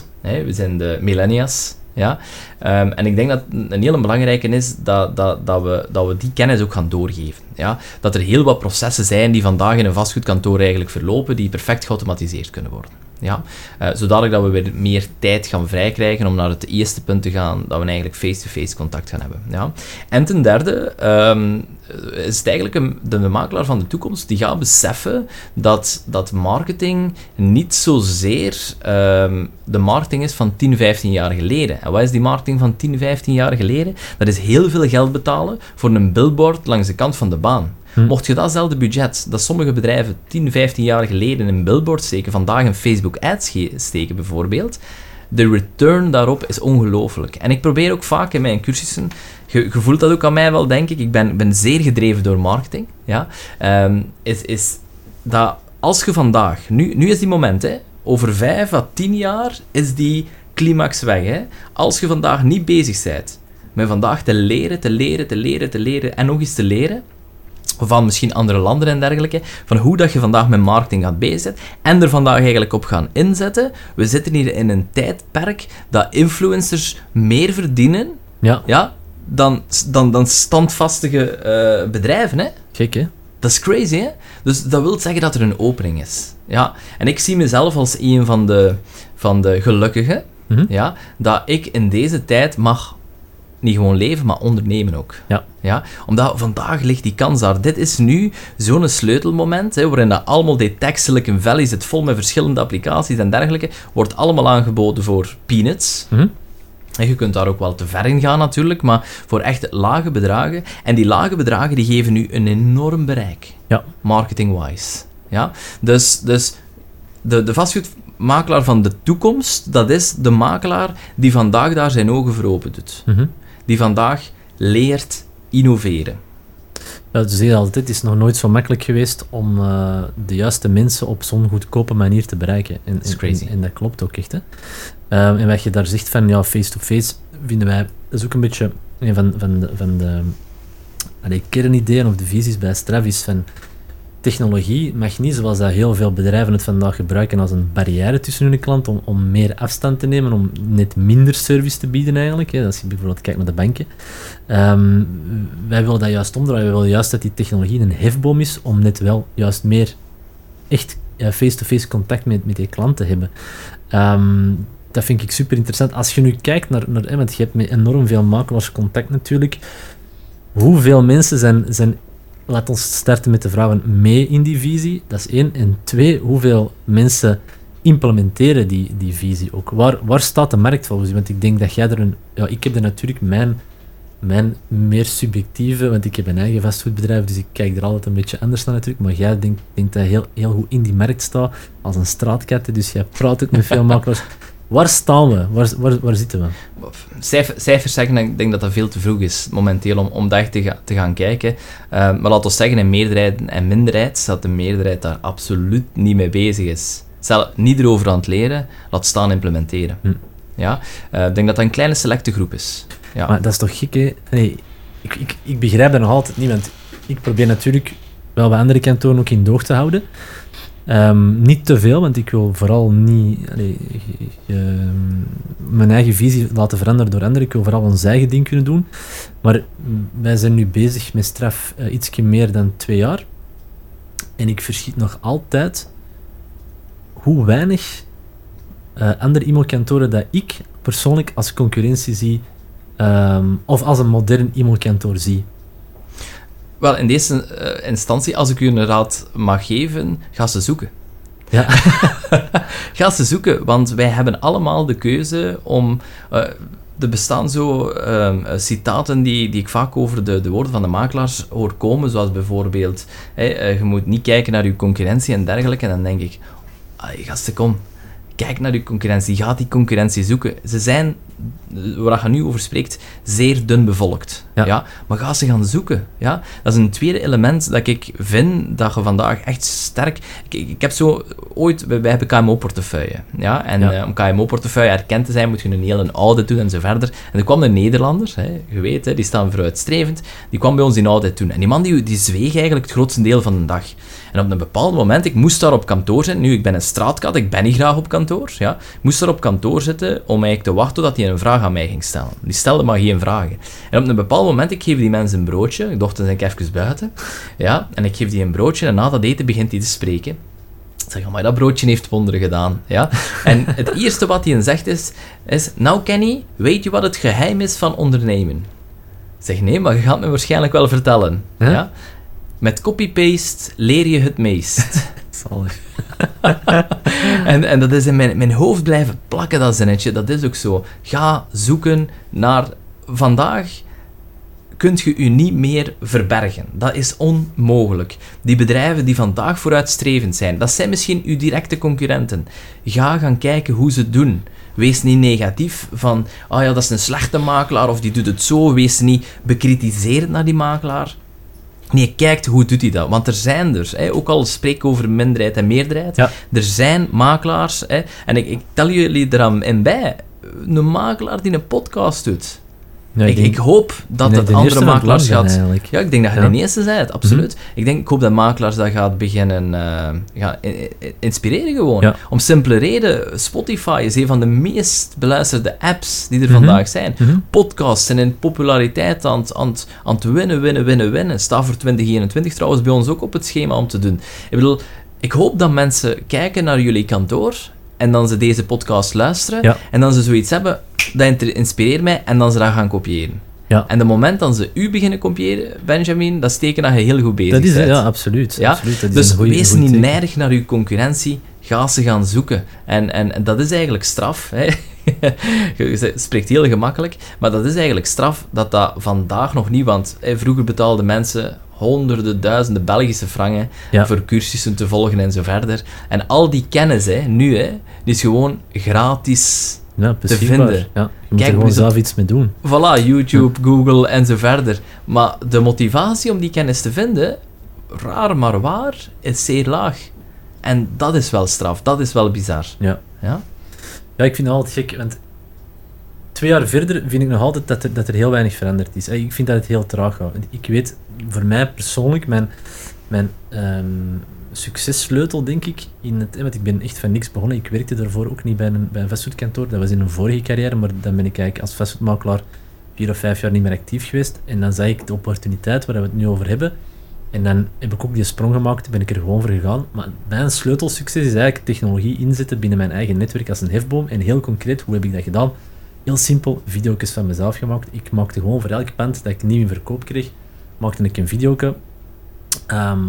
We zijn de millennials. Ja? Um, en ik denk dat een hele belangrijke is dat, dat, dat, we, dat we die kennis ook gaan doorgeven. Ja? Dat er heel wat processen zijn die vandaag in een vastgoedkantoor eigenlijk verlopen, die perfect geautomatiseerd kunnen worden. Ja? Uh, zodat dat we weer meer tijd gaan vrijkrijgen om naar het eerste punt te gaan, dat we eigenlijk face-to-face contact gaan hebben. Ja? En ten derde um, is het eigenlijk een, de, makelaar van de toekomst die gaat beseffen dat, dat marketing niet zozeer um, de marketing is van 10, 15 jaar geleden. En wat is die marketing van 10, 15 jaar geleden? Dat is heel veel geld betalen voor een billboard langs de kant van de baan. Hm. Mocht je datzelfde budget dat sommige bedrijven 10, 15 jaar geleden in billboard steken, vandaag een Facebook ads steken bijvoorbeeld, de return daarop is ongelooflijk. En ik probeer ook vaak in mijn cursussen, je, voelt dat ook aan mij wel, denk ik, ik ben, ben zeer gedreven door marketing, ja, is, is dat als je vandaag, nu, nu is die moment, hè, over 5 à 10 jaar is die climax weg. Hè. Als je vandaag niet bezig bent met vandaag te leren, te leren, te leren, te leren en nog eens te leren, van misschien andere landen en dergelijke, van hoe dat je vandaag met marketing gaat bezig en er vandaag eigenlijk op gaan inzetten. We zitten hier in een tijdperk dat influencers meer verdienen ja. Ja, dan, dan, dan standvastige uh, bedrijven. Hè? Gek, hè? Dat is crazy, hè? Dus dat wil zeggen dat er een opening is. Ja? En ik zie mezelf als een van de, van de gelukkigen, mm -hmm. ja, dat ik in deze tijd mag niet gewoon leven, maar ondernemen ook. Ja. Ja? Omdat vandaag ligt die kans daar. Dit is nu zo'n sleutelmoment, hè, waarin dat allemaal die tech Silicon Valley zit vol met verschillende applicaties en dergelijke, wordt allemaal aangeboden voor peanuts. Mm En je kunt daar ook wel te ver in gaan natuurlijk, maar voor echt lage bedragen. En die lage bedragen die geven nu een enorm bereik, Ja. marketing-wise. Ja? Dus, dus de, de vastgoedmakelaar van de toekomst, dat is de makelaar die vandaag daar zijn ogen voor open doet. Mhm. Die vandaag leert innoveren. Ja, dus altijd, het is nog nooit zo makkelijk geweest om eh, de juiste mensen op zo'n goedkope manier te bereiken. En, crazy. En, en dat klopt ook echt. Hè. Ehm, en wat je daar zegt van ja, face-to-face, vinden wij, dat is ook een beetje een van, van de, van de allee, kernideeën of de visies bij Strav is van technologie mag niet, zoals dat heel veel bedrijven het vandaag gebruiken, als een barrière tussen hun klant om, om meer afstand te nemen, om net minder service te bieden eigenlijk. Hè. Als je bijvoorbeeld kijkt naar de banken. Ehm, wij willen dat juist omdraaien. Wij willen juist dat die technologie een hefboom is om net wel juist meer echt face-to-face contact met, met die klant te hebben. Ehm, dat vind ik super interessant. Als je nu kijkt naar, naar want je hebt met enorm veel makelaars contact natuurlijk. Hoeveel mensen zijn, zijn laat ons starten met de vragen mee in die visie. Dat is één. En twee, hoeveel mensen implementeren die, die visie ook? Waar, waar staat de markt volgens u? Want ik denk dat jij er een... Ja, ik heb er natuurlijk mijn, mijn meer subjectieve... Want ik heb een eigen vastgoedbedrijf, dus ik kijk er altijd een beetje anders naar natuurlijk. Maar jij denkt, denkt dat je heel, heel goed in die markt staat, als een straatkat. hè, Dus jij praat ook met veel makelaars. Waar staan we? Waar, waar, waar zitten we? Cijfer, cijfers zeggen, ik denk dat dat veel te vroeg is momenteel om, om daar te, ga- te gaan kijken. Eh, maar laten we zeggen, in meerderheid en minderheid, dat de meerderheid daar absoluut niet mee bezig is. Zelf niet erover aan het leren, laat staan implementeren. Hm. Ja? Eh, ik denk dat dat een kleine selecte groep is. Ja. Maar dat is toch gek, hè? Nee, ik, ik, ik begrijp dat nog altijd niet, want ik probeer natuurlijk wel bij andere kantoren ook in doog te houden. Ehm, niet te veel, want ik wil vooral niet ge- mijn eigen visie laten veranderen door anderen. Ik wil vooral ons eigen ding kunnen doen. Maar wij zijn nu bezig met straf uh, ietsje meer dan twee jaar. En ik verschiet nog altijd hoe weinig eh, andere e-mailkantoren dat ik persoonlijk als concurrentie zie, ehm, of als een modern e-mailkantoor zie. Wel, in deze eh, instantie, als ik u een raad mag geven, ga ze zoeken. Ja. ga ze zoeken, want wij hebben allemaal de keuze om... eh, er bestaan zo eh, citaten die, die ik vaak over de, de woorden van de makelaars hoor komen, zoals bijvoorbeeld, je moet niet kijken naar je concurrentie en dergelijke. En dan denk ik, "Allee, gasten, kom, kijk naar je concurrentie, ga die concurrentie zoeken. Ze zijn, waar je nu over spreekt, zeer dun bevolkt. Ja. Ja. Maar ga ze gaan zoeken. Ja? Dat is een tweede element dat ik vind dat je vandaag echt sterk... Ik, ik, heb zo ooit... Wij wij hebben KMO-portefeuille. Ja? En Ja. eh, om KMO-portefeuille erkend te zijn, moet je een hele audit doen en zo verder. En er kwam een Nederlander, hè, je weet, hè, die staan vooruitstrevend, die kwam bij ons in audit doen. En die man die, die zweeg eigenlijk het grootste deel van de dag. En op een bepaald moment, ik moest daar op kantoor zijn. Nu, ik ben een straatkat, ik ben niet graag op kantoor. Ja. Ik moest daar op kantoor zitten om eigenlijk te wachten tot hij een vraag aan mij ging stellen. Die stelde maar geen vragen. En op een bepaald moment, ik geef die mensen een broodje. Ik dacht, dan ben ik even buiten. Ja, en ik geef die een broodje en na dat eten begint hij te spreken. Ik zeg, maar dat broodje heeft wonderen gedaan. Ja? En het eerste wat hij zegt is, is... Nou, Kenny, weet je wat het geheim is van ondernemen? Ik zeg, nee, maar je gaat me waarschijnlijk wel vertellen. Huh? Ja? Met copy-paste leer je het meest. Zalig. en, en dat is in mijn, mijn hoofd blijven plakken, dat zinnetje. Dat is ook zo. Ga zoeken naar... Vandaag kunt je u niet meer verbergen. Dat is onmogelijk. Die bedrijven die vandaag vooruitstrevend zijn, dat zijn misschien uw directe concurrenten. Ga gaan kijken hoe ze het doen. Wees niet negatief van, ah ja, dat is een slechte makelaar of die doet het zo. Wees niet bekritiserend naar die makelaar. Nee, kijkt hoe doet hij dat. Want er zijn er, hè, ook al spreek ik over minderheid en meerderheid, Ja. er zijn makelaars, hè, en ik, ik tel jullie eraan in bij, een makelaar die een podcast doet. Ik, denk- ik hoop dat nee, het de andere makelaars gaat... eigenlijk. Ja, ik denk dat je Ja. Mhm. de eerste bent, absoluut. Ik denk, ik hoop dat makelaars dat gaat beginnen gaan i- inspireren gewoon. Ja. Om simpele reden, Spotify is een van de meest beluisterde apps die er Mhm. vandaag zijn. Mhm. Podcasts zijn in populariteit aan, het- aan, het- aan het winnen, winnen, winnen, winnen. Staat voor 2021 trouwens bij ons ook op het schema om te doen. Ik bedoel, ik hoop dat mensen kijken naar jullie kantoor en dan ze deze podcast luisteren Ja. en dan ze zoiets hebben, dat inspireert mij en dan ze dat gaan kopiëren. Ja. En de moment dat ze u beginnen kopiëren, Benjamin, dat is teken dat je heel goed bezig Dat is, bent. ja, absoluut. Ja, absoluut. Dat is Dus goeie- wees niet neidig naar uw concurrentie, ga ze gaan zoeken. En, en, en dat is eigenlijk straf. Hè? je spreekt heel gemakkelijk, maar dat is eigenlijk straf dat dat vandaag nog niet, want vroeger betaalden mensen honderden, duizenden Belgische frangen voor cursussen te volgen en zo verder. En al die kennis, hè, nu, hè, is gewoon gratis ja, te vinden. Ja, je moet Kijk, er gewoon zelf iets mee doen. Voilà, YouTube, Google en zo verder. Maar de motivatie om die kennis te vinden, raar maar waar, is zeer laag. En dat is wel straf, dat is wel bizar. Ja. Ja, ja ik vind het altijd gek, want twee jaar verder vind ik nog altijd dat er, dat er heel weinig veranderd is. Ik vind dat het heel traag gaat. Ik weet, voor mij persoonlijk, mijn, mijn um, successleutel, denk ik, in het, want ik ben echt van niks begonnen. Ik werkte daarvoor ook niet bij een, bij vastgoedkantoor. Dat was in een vorige carrière, maar dan ben ik eigenlijk als vastgoedmakelaar vier of vijf jaar niet meer actief geweest. En dan zag ik de opportuniteit waar we het nu over hebben. En dan heb ik ook die sprong gemaakt, ben ik er gewoon voor gegaan. Maar mijn sleutelsucces is eigenlijk technologie inzetten binnen mijn eigen netwerk als een hefboom. En heel concreet, hoe heb ik dat gedaan? Heel simpel, video's van mezelf gemaakt. Ik maakte gewoon voor elk pand dat ik nieuw in verkoop kreeg, maakte ik een video. Ehm,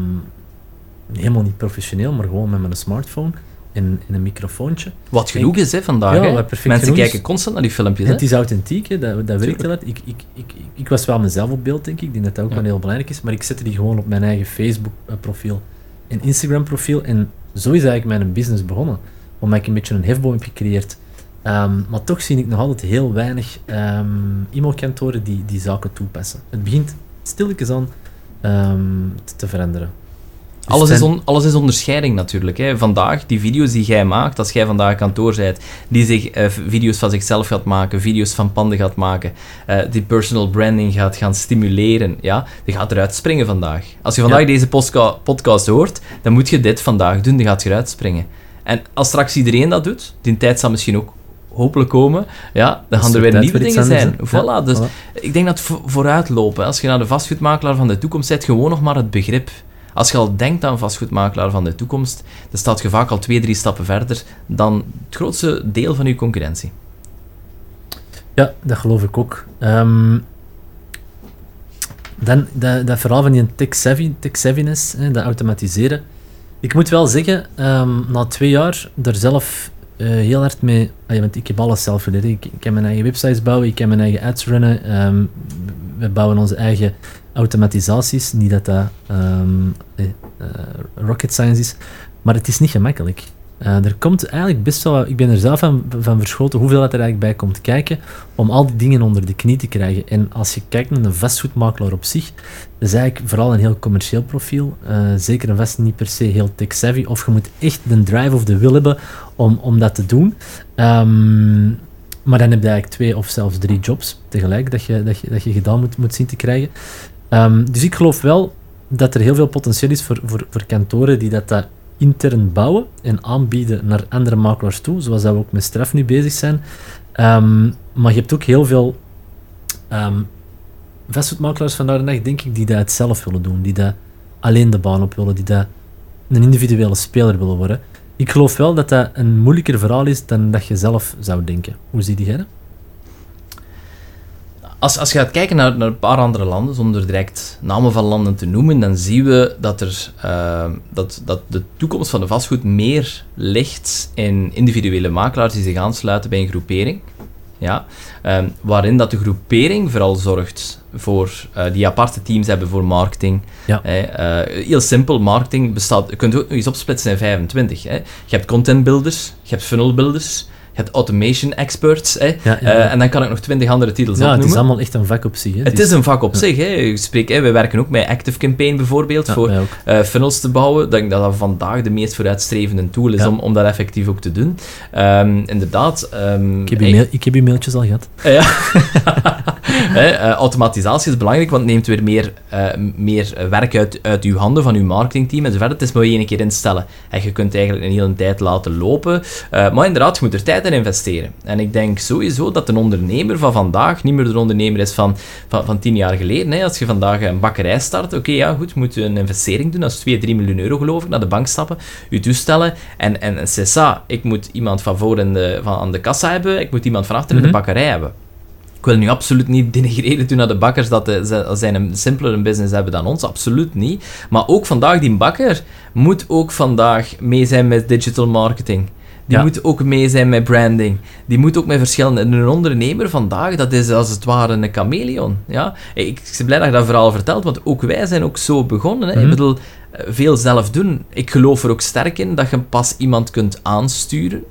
helemaal niet professioneel, maar gewoon met mijn smartphone en, en een microfoontje. Wat genoeg is hè, vandaag. Ja, hè? Mensen kijken constant naar die filmpjes. Hè? Het is authentiek, hè? dat, dat werkt wel. Ik, ik, ik, ik, ik was wel mezelf op beeld, denk ik. Ik denk dat dat ook wel heel belangrijk is. Maar ik zette die gewoon op mijn eigen Facebook-profiel en Instagram-profiel. En zo is eigenlijk mijn business begonnen. Omdat ik een beetje een hefboom heb gecreëerd Um, maar toch zie ik nog altijd heel weinig um, e-mailkantoren die die zaken toepassen. Het begint stilletjes aan um, te, te, veranderen. Dus alles, is on, alles is onderscheiding natuurlijk. Hè. Vandaag, die video's die jij maakt, als jij vandaag kantoor bent, die zich uh, video's van zichzelf gaat maken, video's van panden gaat maken, uh, die personal branding gaat gaan stimuleren, ja, die gaat eruit springen vandaag. Als je vandaag deze podcast hoort, dan moet je dit vandaag doen, dan gaat eruit springen. En als straks iedereen dat doet, die tijd zal misschien ook hopelijk komen, ja, dan gaan er weer nieuwe dingen zijn. Voilà, dus ik denk dat vooruitlopen, als je naar de vastgoedmakelaar van de toekomst zet, gewoon nog maar het begrip. Als je al denkt aan vastgoedmakelaar van de toekomst, dan staat je vaak al twee, drie stappen verder dan het grootste deel van je concurrentie. Ja, dat geloof ik ook. Um, dan dat, dat verhaal van die tech-savvy, tech-savviness, dat automatiseren. Ik moet wel zeggen, um, na twee jaar er zelf uh, heel hard mee. Ah, want ik heb alles zelf geleerd. Ik, heb mijn eigen websites bouwen, ik heb mijn eigen ads runnen. Um, we bouwen onze eigen automatisaties. Niet dat dat um, uh, rocket science is, maar het is niet gemakkelijk. Uh, er komt eigenlijk best wel, ik ben er zelf van, van verschoten hoeveel dat er eigenlijk bij komt kijken om al die dingen onder de knie te krijgen. En als je kijkt naar een vastgoedmakelaar op zich, dat is eigenlijk vooral een heel commercieel profiel. Uh, zeker een vast niet per se heel tech-savvy. Of je moet echt de drive of de wil hebben om, om dat te doen. Um, maar dan heb je eigenlijk twee of zelfs drie jobs tegelijk dat je, dat je, dat je gedaan moet, moet zien te krijgen. Um, dus ik geloof wel dat er heel veel potentieel is voor, voor, voor kantoren die dat, dat intern bouwen en aanbieden naar andere makelaars toe, zoals dat we ook met straf nu bezig zijn. Um, maar je hebt ook heel veel um, vastgoedmakelaars vandaag de dag, denk ik, die dat zelf willen doen, die dat alleen de baan op willen, die dat een individuele speler willen worden. Ik geloof wel dat dat een moeilijker verhaal is dan dat je zelf zou denken. Hoe zie jij dat? Als, als je gaat kijken naar, naar een paar andere landen, zonder direct namen van landen te noemen, dan zien we dat, er, uh, dat, dat de toekomst van de vastgoed meer ligt in individuele makelaars die zich aansluiten bij een groepering. Ja, um, waarin dat de groepering vooral zorgt voor uh, die aparte teams hebben voor marketing. Ja. Uh, heel simpel, marketing bestaat, je kunt ook nog eens opsplitsen in 25. Hè. Je hebt content builders, je hebt funnel builders, het automation experts. Hè. Uh, en dan kan ik nog twintig andere titels ja, opnoemen. Het is allemaal echt een vak op zich. Hè. Het is een vak op zich. Hè. Ik spreek, hè, we werken ook met Active Campaign bijvoorbeeld voor uh, funnels te bouwen. Ik denk dat dat vandaag de meest vooruitstrevende tool is om, om dat effectief ook te doen. Um, inderdaad. Um, ik, heb je mail, ik heb je mailtjes al gehad. ja. uh, automatisatie is belangrijk, want het neemt weer meer, meer werk uit, uit uw handen van uw marketingteam en zo verder. Het is maar één keer instellen. En je kunt eigenlijk een hele tijd laten lopen. maar inderdaad, je moet er tijd investeren. En ik denk sowieso dat een ondernemer van vandaag niet meer de ondernemer is van, van, van tien jaar geleden. Hè. Als je vandaag een bakkerij start, oké, ja, goed, je moet een investering doen. Dat is 2, 3 miljoen euro, geloof ik, naar de bank stappen, je toestellen. En, en cessa, ik moet iemand van voor in de, van, aan de kassa hebben, ik moet iemand van achter in de mhm. bakkerij hebben. Ik wil nu absoluut niet denigreren doen naar de bakkers dat ze zijn een simpeler business hebben dan ons, absoluut niet. Maar ook vandaag, die bakker moet ook vandaag mee zijn met digital marketing Die Ja. moet ook mee zijn met branding. Die moet ook met verschillende... En een ondernemer vandaag, dat is als het ware een chameleon. Ja? Ik ben blij dat je dat verhaal vertelt, want ook wij zijn ook zo begonnen. Hè? Mhm. Ik bedoel, eh, veel zelf doen. Ik geloof er ook sterk in dat je pas iemand kunt aansturen.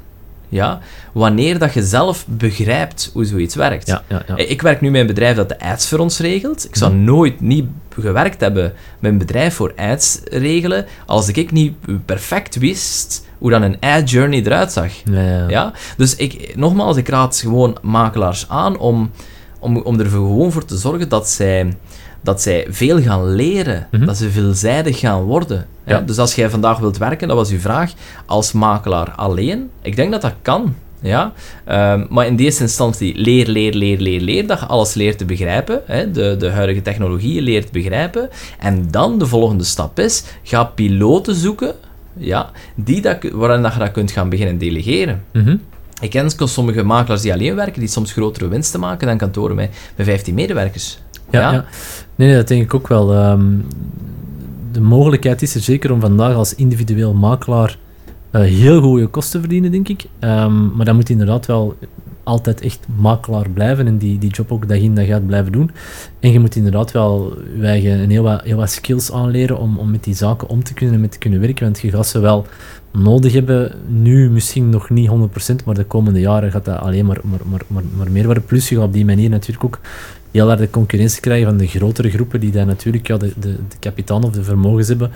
Ja? Wanneer dat je zelf begrijpt hoe zoiets werkt. Ja, ja, ja. Ik werk nu met een bedrijf dat de ads voor ons regelt. Ik zou Mhm. nooit niet gewerkt hebben met een bedrijf voor ads regelen als ik niet perfect wist hoe dan een ad journey eruit zag. Ja, ja? Dus ik, nogmaals, ik raad gewoon makelaars aan om, om, om er gewoon voor te zorgen dat zij, dat zij veel gaan leren. Mhm. Dat ze veelzijdig gaan worden. Ja? Ja. Dus als jij vandaag wilt werken, dat was uw vraag, als makelaar alleen, ik denk dat dat kan. Ja? Ehm, maar in deze instantie, leer, leer, leer, leer, leer, dat je alles leert te begrijpen, hè? De, de huidige technologieën leert begrijpen. En dan de volgende stap is, ga piloten zoeken, ja, die dat, waarin dat je dat kunt gaan beginnen delegeren. Mhm. Ik ken sommige makelaars die alleen werken, die soms grotere winsten maken dan kantoren met, met 15 medewerkers. Ja, Ja? ja. Nee, nee, dat denk ik ook wel. Ehm, de mogelijkheid is er zeker om vandaag als individueel makelaar eh, heel goede kosten te verdienen, denk ik. Ehm, maar dan moet inderdaad wel altijd echt makelaar blijven en die, die job ook dag in dag uit blijven doen. En je moet inderdaad wel je een heel wat, heel wat skills aanleren om, om met die zaken om te kunnen en mee te kunnen werken. Want je gaat ze wel nodig hebben. Nu misschien nog niet 100%, maar de komende jaren gaat dat alleen maar, maar, maar, maar, meer worden. Plus je gaat op die manier natuurlijk ook heel hard de concurrentie krijgen van de grotere groepen die daar natuurlijk ja, de, de, de kapitaal of de vermogens hebben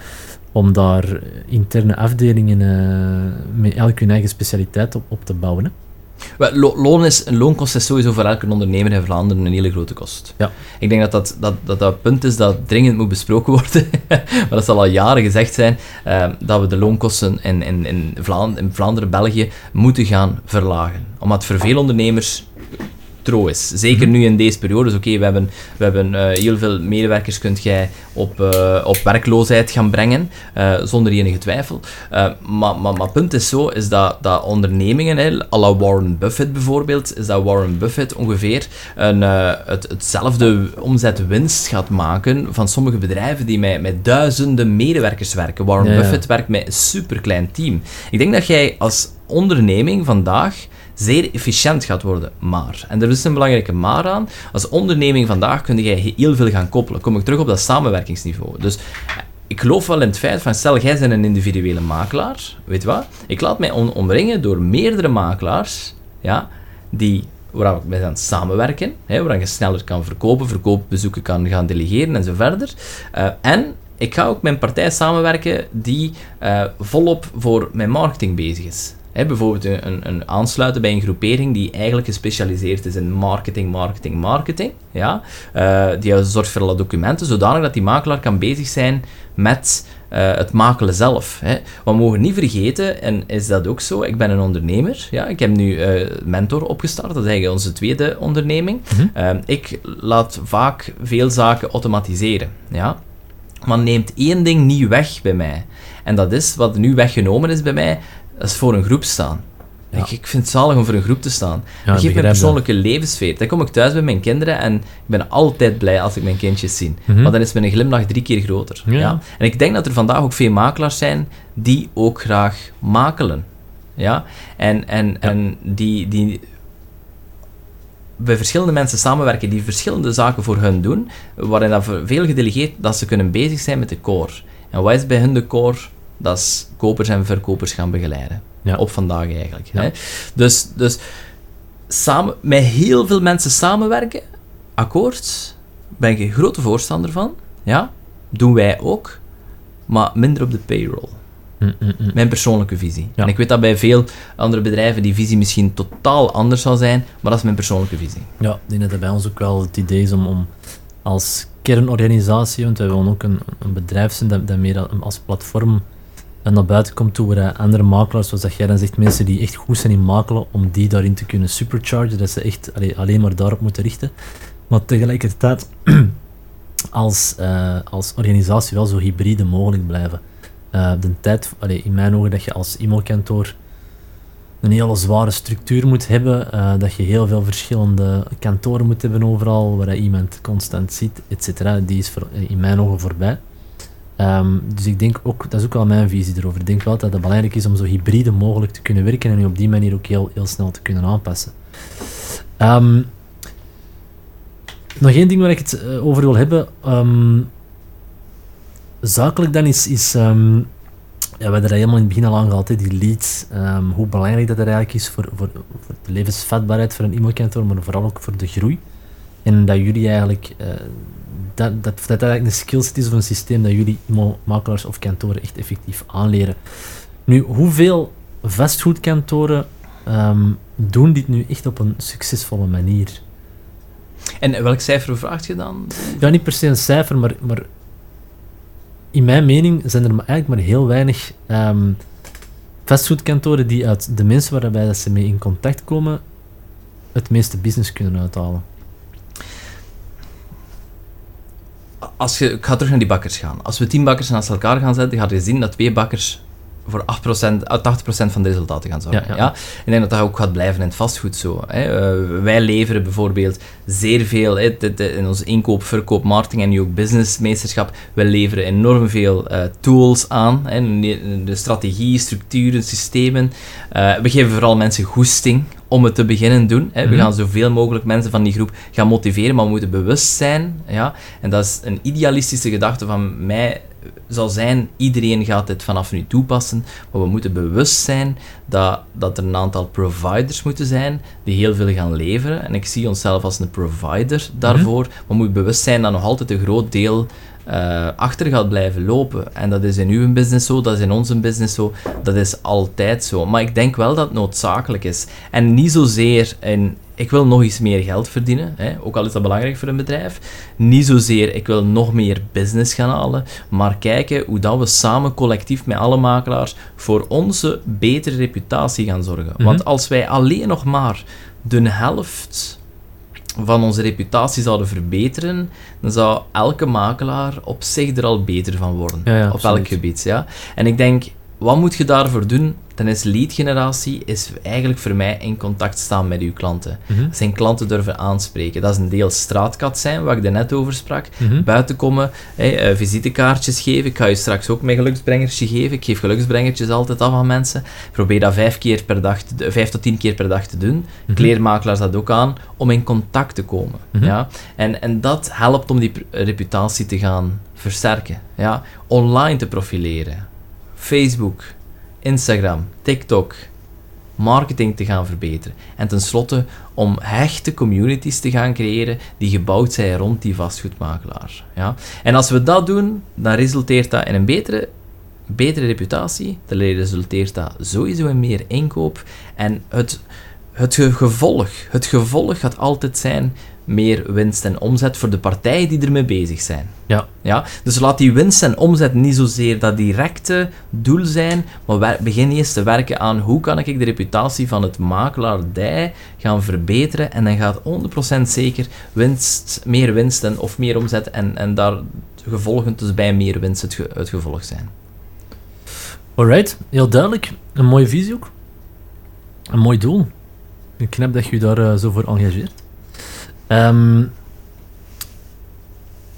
om daar interne afdelingen eh, met elk hun eigen specialiteit op, op te bouwen. Loon is, een loonkost is sowieso voor elke ondernemer in Vlaanderen een hele grote kost. Ja. Ik denk dat dat, dat, dat dat punt is dat dringend moet besproken worden. maar dat zal al jaren gezegd zijn, eh, dat we de loonkosten in, in, in, Vlaand in Vlaanderen, België, moeten gaan verlagen. Omdat voor veel ondernemers tro is. Zeker Mhm. nu in deze periode. Dus oké, we hebben, we hebben eh, heel veel medewerkers kunt jij op, eh, op werkloosheid gaan brengen, eh, zonder enige twijfel. Maar, maar, maar het punt is zo, is dat, dat ondernemingen, hè, à la Warren Buffett bijvoorbeeld, is dat Warren Buffett ongeveer een, het, hetzelfde omzet-winst gaat maken van sommige bedrijven die met, met duizenden medewerkers werken. Warren Ja, ja. Buffett werkt met een superklein team. Ik denk dat jij als onderneming vandaag zeer efficiënt gaat worden. Maar, en er is een belangrijke maar aan, als onderneming vandaag kun je heel veel gaan koppelen. Kom ik terug op dat samenwerkingsniveau. Dus ik geloof wel in het feit van, stel, jij bent een individuele makelaar, weet wat? Ik laat mij omringen door meerdere makelaars, ja, die waar ik mee aan samenwerken, hè, waar je sneller kan verkopen, verkoopbezoeken kan gaan delegeren en zo verder. Eh, en ik ga ook met een partij samenwerken die eh, volop voor mijn marketing bezig is. Hè, bijvoorbeeld een, een, aansluiten bij een groepering die eigenlijk gespecialiseerd is in marketing, marketing, marketing. Ja? Eh, die zorgt voor alle documenten, zodanig dat die makelaar kan bezig zijn met eh, het makelen zelf. Hè. We mogen niet vergeten, en is dat ook zo, ik ben een ondernemer. Ja? Ik heb nu eh, Mentor opgestart, dat is eigenlijk onze tweede onderneming. Mhm. Eh, ik laat vaak veel zaken automatiseren. Ja? Maar neemt één ding niet weg bij mij. En dat is, wat nu weggenomen is bij mij, dat is voor een groep staan. Ja. Ik, ik vind het zalig om voor een groep te staan. Ja, dat geeft begrijp me dat. persoonlijke levenssfeer. Dan kom ik thuis bij mijn kinderen en ik ben altijd blij als ik mijn kindjes zie. Mhm. Want dan is mijn glimlach drie keer groter. Ja. Ja. En ik denk dat er vandaag ook veel makelaars zijn die ook graag makelen. Ja? En, en, en die, die bij verschillende mensen samenwerken die verschillende zaken voor hun doen, waarin dat veel gedelegeerd dat ze kunnen bezig zijn met de core. En wat is bij hun de core? Dat is kopers en verkopers gaan begeleiden. Ja. Op vandaag eigenlijk. Ja. Hè? Dus, dus samen, met heel veel mensen samenwerken, akkoord, ben ik een grote voorstander van. Ja, doen wij ook, maar minder op de payroll. Mm, mm, mm. Mijn persoonlijke visie. Ja. En ik weet dat bij veel andere bedrijven die visie misschien totaal anders zal zijn, maar dat is mijn persoonlijke visie. Ja, ik denk dat bij ons ook wel het idee is om, om als kernorganisatie, want wij willen ook een, een bedrijf zijn dat, dat meer als platform naar buiten komt toe, waar andere makelaars, zoals dat jij dan zegt, mensen die echt goed zijn in makelen, om die daarin te kunnen superchargen, dat ze echt allee, alleen maar daarop moeten richten. Maar tegelijkertijd als, eh, als organisatie wel zo hybride mogelijk blijven. Eh, de tijd, in mijn ogen, dat je als e-mailkantoor een hele zware structuur moet hebben, eh, dat je heel veel verschillende kantoren moet hebben overal, waar iemand constant ziet, et cetera, die is in mijn ogen voorbij. Ehm, dus ik denk ook, dat is ook wel mijn visie erover. Ik denk wel dat het belangrijk is om zo hybride mogelijk te kunnen werken en op die manier ook heel, heel snel te kunnen aanpassen. Ehm, nog één ding waar ik het eh, over wil hebben. Um, zakelijk dan is, is ja, we hebben dat helemaal in het begin al aangehaald, hè, die leads. hoe belangrijk dat er eigenlijk is voor, voor, voor de levensvatbaarheid voor een e-mailkantoor, maar vooral ook voor de groei. En dat jullie eigenlijk uh, dat, dat, dat eigenlijk een skillset is of een systeem dat jullie makelaars of kantoren echt effectief aanleren. Nu, hoeveel vastgoedkantoren um, doen dit nu echt op een succesvolle manier? En welk cijfer vraagt je dan? Ja, niet per se een cijfer, maar, maar in mijn mening zijn er eigenlijk maar heel weinig um, vastgoedkantoren die uit de mensen waarbij dat ze mee in contact komen het meeste business kunnen uithalen. Als je, ik ga terug naar die bakkers gaan. Als we tien bakkers naast elkaar gaan zetten, ga je zien dat twee bakkers voor 8%, 80% van de resultaten gaan zorgen. Ja, Ik denk dat dat ook gaat blijven in het vastgoed zo. Hè. Uh, wij leveren bijvoorbeeld zeer veel hè, in onze inkoop, verkoop, marketing en nu ook businessmeesterschap. We leveren enorm veel uh, tools aan. Hè, de strategie, structuren, systemen. Uh, we geven vooral mensen goesting om het te beginnen doen. Hè. We mhm. gaan zoveel mogelijk mensen van die groep gaan motiveren, maar we moeten bewust zijn. Ja? En dat is een idealistische gedachte van mij zal zijn, iedereen gaat dit vanaf nu toepassen, maar we moeten bewust zijn dat, dat er een aantal providers moeten zijn die heel veel gaan leveren. En ik zie onszelf als een provider daarvoor, mm maar moet bewust zijn dat nog altijd een groot deel uh, achter gaat blijven lopen. En dat is in uw business zo, dat is in onze business zo, dat is altijd zo. Maar ik denk wel dat het noodzakelijk is. En niet zozeer in, ik wil nog eens meer geld verdienen, hè, ook al is dat belangrijk voor een bedrijf. Niet zozeer, ik wil nog meer business gaan halen, maar kijken hoe dat we samen collectief met alle makelaars voor onze betere reputatie gaan zorgen. Want mhm. als wij alleen nog maar de helft van onze reputatie zouden verbeteren, dan zou elke makelaar op zich er al beter van worden. op elk gebied. Ja? En ik denk, wat moet je daarvoor doen? Dan is lead generatie is eigenlijk voor mij in contact staan met uw klanten. Mhm. Zijn klanten durven aanspreken. Dat is een deel straatkat zijn, waar ik er net over sprak. Mm Buiten komen, hey, uh, visitekaartjes geven. Ik ga je straks ook mijn geluksbrengertje geven. Ik geef geluksbrengertjes altijd af aan mensen. probeer dat vijf, keer per dag vijf tot tien keer per dag te doen. Mm Kleermakelaars dat ook aan, om in contact te komen. Mhm. ja? en, en dat helpt om die reputatie te gaan versterken. Ja? Online te profileren Facebook, Instagram, TikTok, marketing te gaan verbeteren. En tenslotte om hechte communities te gaan creëren die gebouwd zijn rond die vastgoedmakelaar. Ja? En als we dat doen, dan resulteert dat in een betere, betere reputatie. Dan resulteert dat sowieso in meer inkoop. En het, het gevolg, het gevolg gaat altijd zijn meer winst en omzet voor de partijen die ermee bezig zijn. Ja. Ja? Dus laat die winst en omzet niet zozeer dat directe doel zijn, maar begin eerst te werken aan hoe kan ik de reputatie van het makelaardij gaan verbeteren en dan gaat 100% zeker winst, meer winsten of meer omzet en, en daar gevolgend dus bij meer winst het, het gevolg zijn. Alright, heel duidelijk. Een mooie visie ook. Een mooi doel. Ik knap dat je je daar uh, zo voor engageert. Um,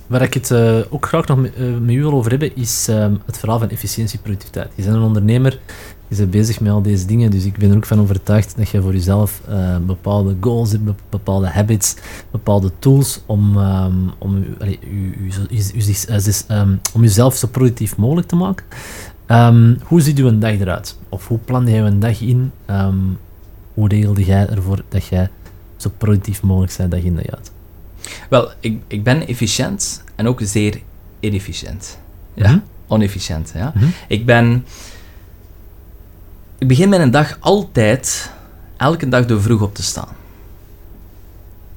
waar ik het uh, ook graag nog met, uh, met, u wil over hebben, is um, het verhaal van efficiëntie en productiviteit. Je bent een ondernemer, je bent bezig met al deze dingen, dus ik ben er ook van overtuigd dat je voor jezelf uh, bepaalde goals hebt, bepaalde habits, bepaalde tools om, um, om, u, u, om jezelf zo productief mogelijk te maken. hoe ziet uw dag eruit? Of hoe plan je een dag in? hoe regelde jij ervoor dat jij zo productief mogelijk zijn dag in dag uit? Wel, ik, ik ben efficiënt en ook zeer inefficiënt. Ja, mm onefficiënt. Ja. Mhm. Ik ben... Ik begin mijn dag altijd, elke dag door vroeg op te staan.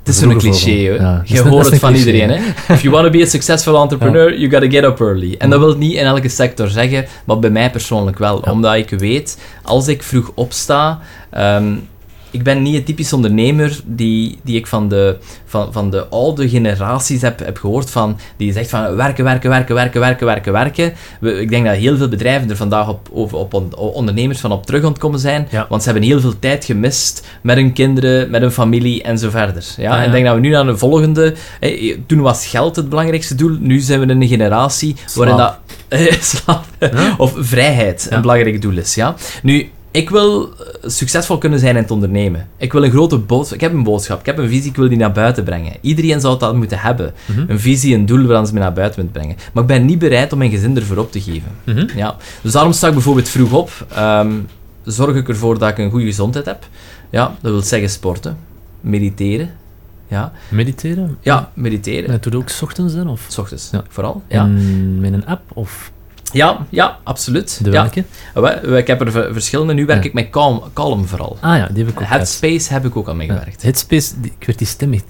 Het is zo'n cliché, ja, je hoort het van iedereen. Hè? If you want to be a successful entrepreneur, you gotta get up early. En dat wil niet in elke sector zeggen, maar bij mij persoonlijk wel. Omdat ik weet, als ik vroeg opsta, um, ik ben niet een typisch ondernemer die, die ik van de, van, van de oude generaties heb, heb gehoord van, die zegt van werken, werken, werken, werken, werken, werken, werken. ik denk dat heel veel bedrijven er vandaag op, over, op ondernemers van op terug ontkomen zijn, want ze hebben heel veel tijd gemist met hun kinderen, met hun familie en zo verder. Ja? En ik denk dat we nu naar de volgende... toen was geld het belangrijkste doel, nu zijn we in een generatie waarin dat Eh, slaap. Of vrijheid een belangrijk doel is. Ja? Nu, ik wil eh, succesvol kunnen zijn in het ondernemen. Ik wil een grote boodschap. Ik heb een boodschap, ik heb een visie, ik wil die naar buiten brengen. Iedereen zou dat moeten hebben. Mhm. Een visie, een doel waar ze mee naar buiten moet brengen. Maar ik ben niet bereid om mijn gezin ervoor op te geven. Mhm. Ja. Dus daarom sta ik bijvoorbeeld vroeg op. Ehm, zorg ik ervoor dat ik een goede gezondheid heb. Ja, dat wil zeggen sporten, mediteren. Ja, Mediteren? ja mediteren. Dat doe je ook 's ochtends dan? Of? S ochtends, Ja. vooral. Ja. En met een app? Of ja, ja, absoluut. de ja. welke? Wel, wel, Ik heb er verschillende. Nu werk Ja. ik met Calm, Calm vooral. Ah ja, die heb ik ook uit. Headspace heb ik ook aan Ja. meegewerkt. Headspace, die, ik werd die stem echt...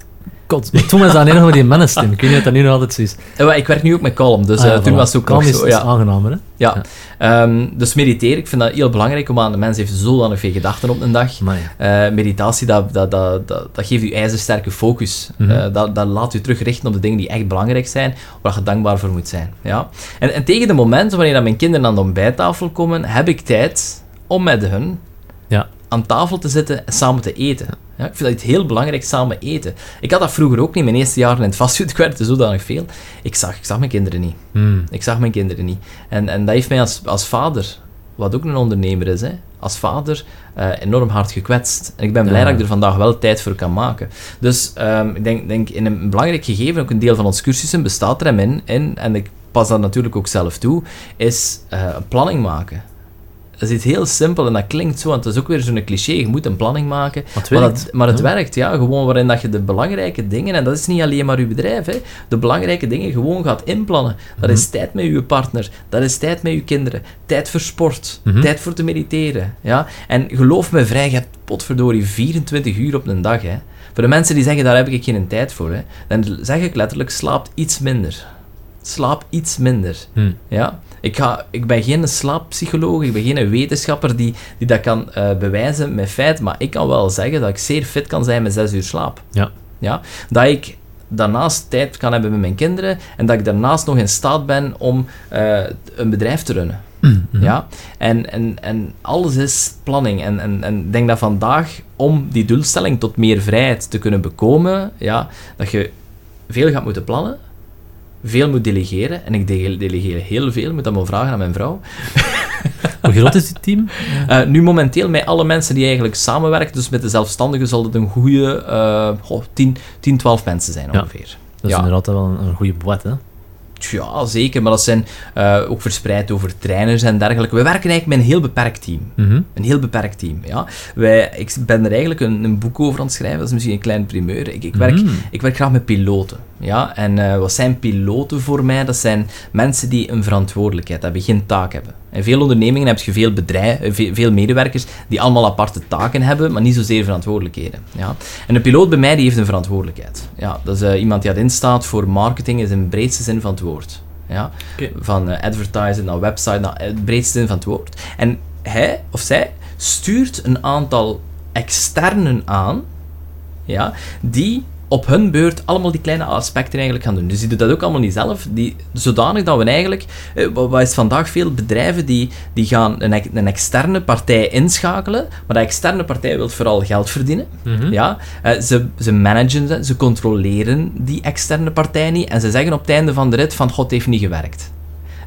God, toen was dat alleen nog maar die mannenstem. Ik weet niet of dat nu nog altijd zo is. Eh, Ik werk nu ook met Calm, dus Ah ja, eh, toen voilà. was het ook nog is, zo. is Ja. aangenamer, hè? Ja. Ehm, dus mediteren, ik vind dat heel belangrijk, omdat de mens heeft zodanig veel gedachten op een dag. Eh, meditatie, dat, dat, dat, dat, dat geeft u ijzersterke focus. Mhm. Dat, dat laat u terug richten op de dingen die echt belangrijk zijn, waar je dankbaar voor moet zijn. Ja? En, en tegen de momenten wanneer dat mijn kinderen aan de ontbijttafel komen, heb ik tijd om met hun Ja. Aan tafel te zitten en samen te eten. Ja, ik vind dat heel belangrijk, samen eten. Ik had dat vroeger ook niet. Mijn eerste jaren in het vastgoed, ik werkte zodanig veel. Ik zag, ik zag mijn kinderen niet. Hmm. Ik zag mijn kinderen niet. En, en dat heeft mij als, als vader, wat ook een ondernemer is, hè, als vader eh, enorm hard gekwetst. En ik ben blij Ja. dat ik er vandaag wel tijd voor kan maken. Dus ehm, ik denk, denk in een belangrijk gegeven, ook een deel van ons cursussen bestaat er hem in, in en ik pas dat natuurlijk ook zelf toe, is eh, een planning maken. Dat is iets heel simpel en dat klinkt zo, en het is ook weer zo'n cliché, je moet een planning maken. Maar, dat, maar het Ja. werkt, ja. Gewoon waarin dat je de belangrijke dingen, en dat is niet alleen maar je bedrijf, hè, de belangrijke dingen gewoon gaat inplannen. Dat is tijd met je partner, dat is tijd met je kinderen, tijd voor sport, Mhm. tijd voor te mediteren. Ja? En geloof me vrij, je hebt potverdorie 24 uur op een dag. Hè. Voor de mensen die zeggen, daar heb ik geen tijd voor, hè, dan zeg ik letterlijk, slaap iets minder. Slaap iets minder. Hmm. Ja? Ik, ga, ik ben geen slaappsycholoog, ik ben geen wetenschapper die, die dat kan eh, bewijzen met feit, maar ik kan wel zeggen dat ik zeer fit kan zijn met 6 uur slaap. Ja. Ja? Dat ik daarnaast tijd kan hebben met mijn kinderen en dat ik daarnaast nog in staat ben om eh, een bedrijf te runnen. Mhm. Ja? En, en, en alles is planning. En, en, en ik denk dat vandaag, om die doelstelling tot meer vrijheid te kunnen bekomen, ja, dat je veel gaat moeten plannen, veel moet delegeren. En ik dele- delegeer heel veel, moet dat maar vragen aan mijn vrouw. Hoe groot is dit team? Eh, nu momenteel met alle mensen die eigenlijk samenwerken, dus met de zelfstandigen, zal het een goede eh, goh, 10, 10, 12 mensen zijn Ja. ongeveer. Dat is Ja. inderdaad wel een, een goede boet, hè? Ja, zeker, maar dat zijn eh, ook verspreid over trainers en dergelijke. We werken eigenlijk met een heel beperkt team. Mhm. Een heel beperkt team, ja. Wij, ik ben er eigenlijk een, een boek over aan het schrijven, dat is misschien een klein primeur. Ik, ik, werk, Mhm. ik werk graag met piloten, ja. En eh, wat zijn piloten voor mij? Dat zijn mensen die een verantwoordelijkheid hebben, geen taak hebben. In veel ondernemingen heb je veel, bedrijf, eh, veel, medewerkers die allemaal aparte taken hebben, maar niet zozeer verantwoordelijkheden, ja. En een piloot bij mij, die heeft een verantwoordelijkheid. Ja, dat is eh, iemand die erin staat voor marketing in zijn breedste zin van het woord. Ja, van eh, advertising naar website, naar het breedste zin van het woord. En hij of zij stuurt een aantal externen aan, ja, die op hun beurt allemaal die kleine aspecten eigenlijk gaan doen. Dus die doet dat ook allemaal niet zelf, die, zodanig dat we eigenlijk, eh, wat is vandaag veel bedrijven die, die gaan een, een externe partij inschakelen, maar dat externe partij wil vooral geld verdienen. Mhm. Ja, eh, ze, ze managen ze, ze controleren die externe partij niet en ze zeggen op het einde van de rit van god, het heeft niet gewerkt.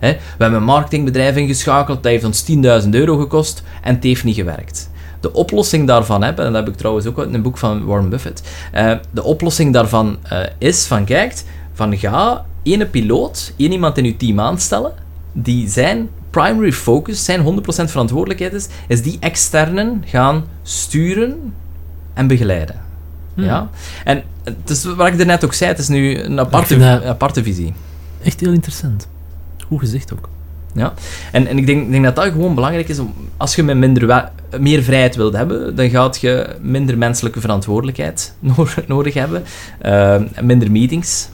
We hebben een marketingbedrijf ingeschakeld, dat heeft ons 10.000 euro gekost en het heeft niet gewerkt. De oplossing daarvan, heb, en dat heb ik trouwens ook uit een boek van Warren Buffett, eh, de oplossing daarvan eh, is van, kijk, van ga ene piloot, één iemand in uw team aanstellen, die zijn primary focus, zijn 100% verantwoordelijkheid is, is die externen gaan sturen en begeleiden. Hmm. Ja? En het is wat ik er net ook zei, het is nu een aparte, aparte visie. Echt heel interessant. Goed gezegd ook. Ja? En, en ik denk, denk dat dat gewoon belangrijk is. Om, als je met minder meer vrijheid wilt hebben, dan gaat je minder menselijke verantwoordelijkheid no- nodig hebben. en minder meetings.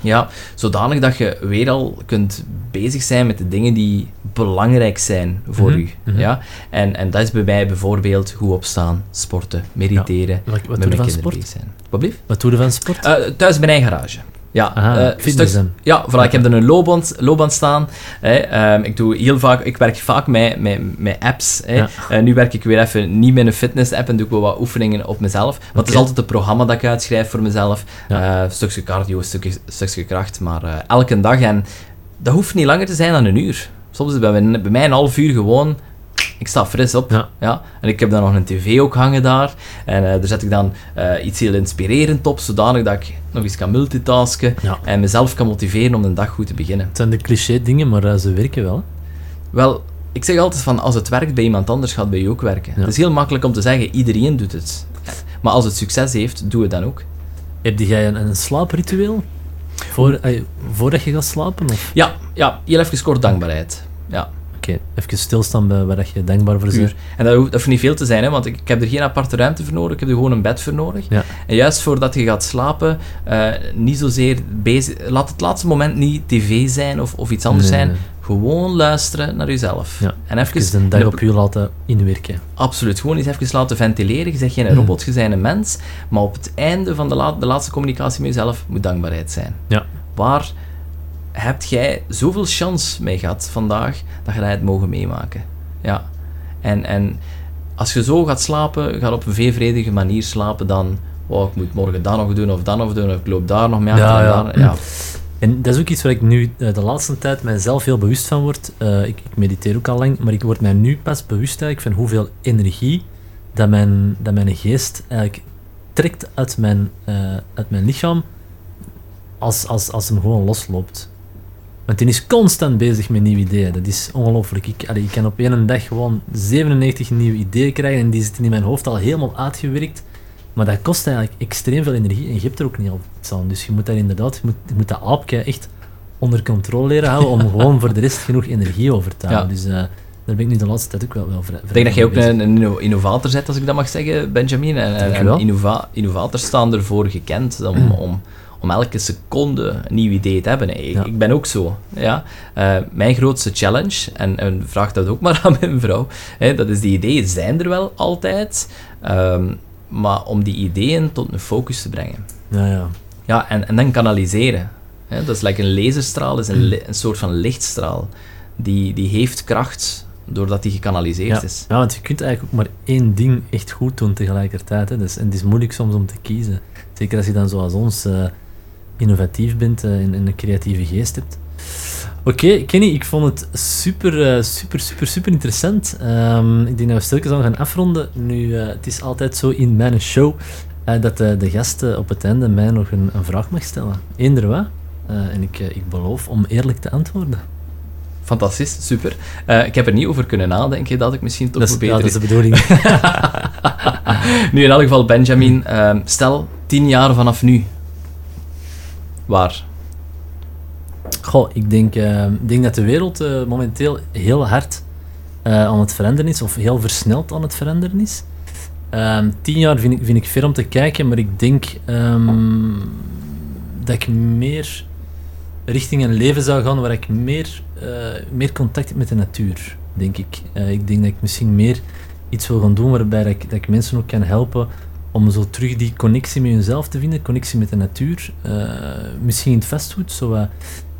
Ja, zodanig dat je weer al kunt bezig zijn met de dingen die belangrijk zijn voor Mhm, u. mhm. Ja? En, en dat is bij mij bijvoorbeeld goed opstaan, sporten, mediteren, Wat, wat met doe je mijn kinderen sport? bezig zijn. Wat blieft? Wat doe je van sport? Eh, thuis in mijn eigen garage. Ja, Aha, fitness dan. ja, voilà, ik heb er een loopband, loopband staan. Hè. Ehm, ik, doe heel vaak, ik werk vaak met, met, met apps. Hè. Ja. Eh, nu werk ik weer even niet met een fitness-app en doe ik wel wat oefeningen op mezelf. Want het is altijd een programma dat ik uitschrijf voor mezelf. Ja. Stukje cardio, stukje, stukje kracht, maar elke dag. En dat hoeft niet langer te zijn dan een uur. Soms is het bij, bij mij een half uur gewoon ik sta fris op. Ja. En ik heb dan nog een tv ook hangen daar. En uh, daar zet ik dan uh, iets heel inspirerend op, zodanig dat ik nog eens kan multitasken en mezelf kan motiveren om de dag goed te beginnen. Het zijn de cliché dingen, maar uh, ze werken wel. Wel, ik zeg altijd van, als het werkt bij iemand anders, gaat het bij je ook werken. Het is heel makkelijk om te zeggen, iedereen doet het. Maar als het succes heeft, doe het dan ook. Heb jij een, een slaapritueel? Voor, voordat je gaat slapen? Of? Ja, ja, heel even kort dankbaarheid. Ja okay, even stilstaan bij waar je dankbaar voor bent. En dat hoeft, dat niet veel te zijn, hè, want ik, ik, heb er geen aparte ruimte voor nodig, ik heb er gewoon een bed voor nodig. Ja. En juist voordat je gaat slapen, uh, niet zozeer bezig... Laat het laatste moment niet tv zijn of, of iets anders zijn. Gewoon luisteren naar jezelf. Ja. En even... Dus een dag op je laten inwerken. Absoluut. Gewoon eens even laten ventileren. Je zegt geen mm. robot, je bent een mens. Maar op het einde van de, la de laatste communicatie met jezelf moet dankbaarheid zijn. Ja. Waar hebt jij zoveel chance mee gehad vandaag, dat je dat hebt mogen meemaken. Ja. En, en als je zo gaat slapen, gaat op een veel vredige manier slapen, dan, oh, ik moet morgen dat nog doen, of dat nog doen, of ik loop daar nog mee achter. Ja, ja. ja. En dat is ook iets waar ik nu eh, de laatste tijd mijzelf heel bewust van word. Uh, ik, ik, mediteer ook al lang, maar ik word mij nu pas bewust eigenlijk van hoeveel energie dat mijn, dat mijn geest eigenlijk trekt uit mijn, uh, uit mijn lichaam als, als, als hem gewoon losloopt. Want die is constant bezig met nieuwe ideeën. Dat is ongelooflijk. Ik, ik kan op één dag gewoon 97 nieuwe ideeën krijgen en die zitten in mijn hoofd al helemaal uitgewerkt. Maar dat kost eigenlijk extreem veel energie en je hebt er ook niet op aan. Dus je moet daar inderdaad, je moet, je moet dat aapje echt onder controle leren houden om gewoon voor de rest genoeg energie over te houden. Dus uh, daar ben ik nu de laatste tijd ook wel, wel vrij Ik denk dat je ook een, een, innovator bent, als ik dat mag zeggen, Benjamin. En, en innova innovators staan ervoor gekend om, om om elke seconde een nieuw idee te hebben. Ik, ben ook zo. Ja. Uh, mijn grootste challenge, en, en, vraag dat ook maar aan mijn vrouw, hè, dat is die ideeën zijn er wel altijd, um, maar om die ideeën tot een focus te brengen. Ja, ja. Ja, en, en dan kanaliseren. Hè. Dat is like een laserstraal, is een, een soort van lichtstraal. Die, die heeft kracht doordat die gekanaliseerd is. Ja, want je kunt eigenlijk ook maar één ding echt goed doen tegelijkertijd. Hè. Dus, en het is moeilijk soms om te kiezen. Zeker als je dan zoals ons... Uh, innovatief bent uh, en, een creatieve geest hebt. Oké, Kenny, ik vond het super, uh, super, super, super interessant. Um, ik denk dat we stilletjes aan gaan afronden. Nu, uh, het is altijd zo in mijn show dat de, de gasten op het einde mij nog een, een vraag mag stellen. Eender wat. en ik, ik beloof om eerlijk te antwoorden. Fantastisch, super. ik heb er niet over kunnen nadenken dat ik misschien toch dat beter... Ja, dat is de bedoeling. nu, in elk geval, Benjamin, ehm, stel, tien jaar vanaf nu, Waar? Goh, ik denk, uh, ik denk dat de wereld uh, momenteel heel hard uh, aan het veranderen is, of heel versneld aan het veranderen is. Ehm, tien jaar vind ik, vind ik ver om te kijken, maar ik denk um, dat ik meer richting een leven zou gaan waar ik meer, meer contact heb met de natuur, denk ik. ik denk dat ik misschien meer iets wil gaan doen waarbij dat ik mensen ook kan helpen om zo terug die connectie met jezelf te vinden, connectie met de natuur. Uh, misschien in het fastfood, zo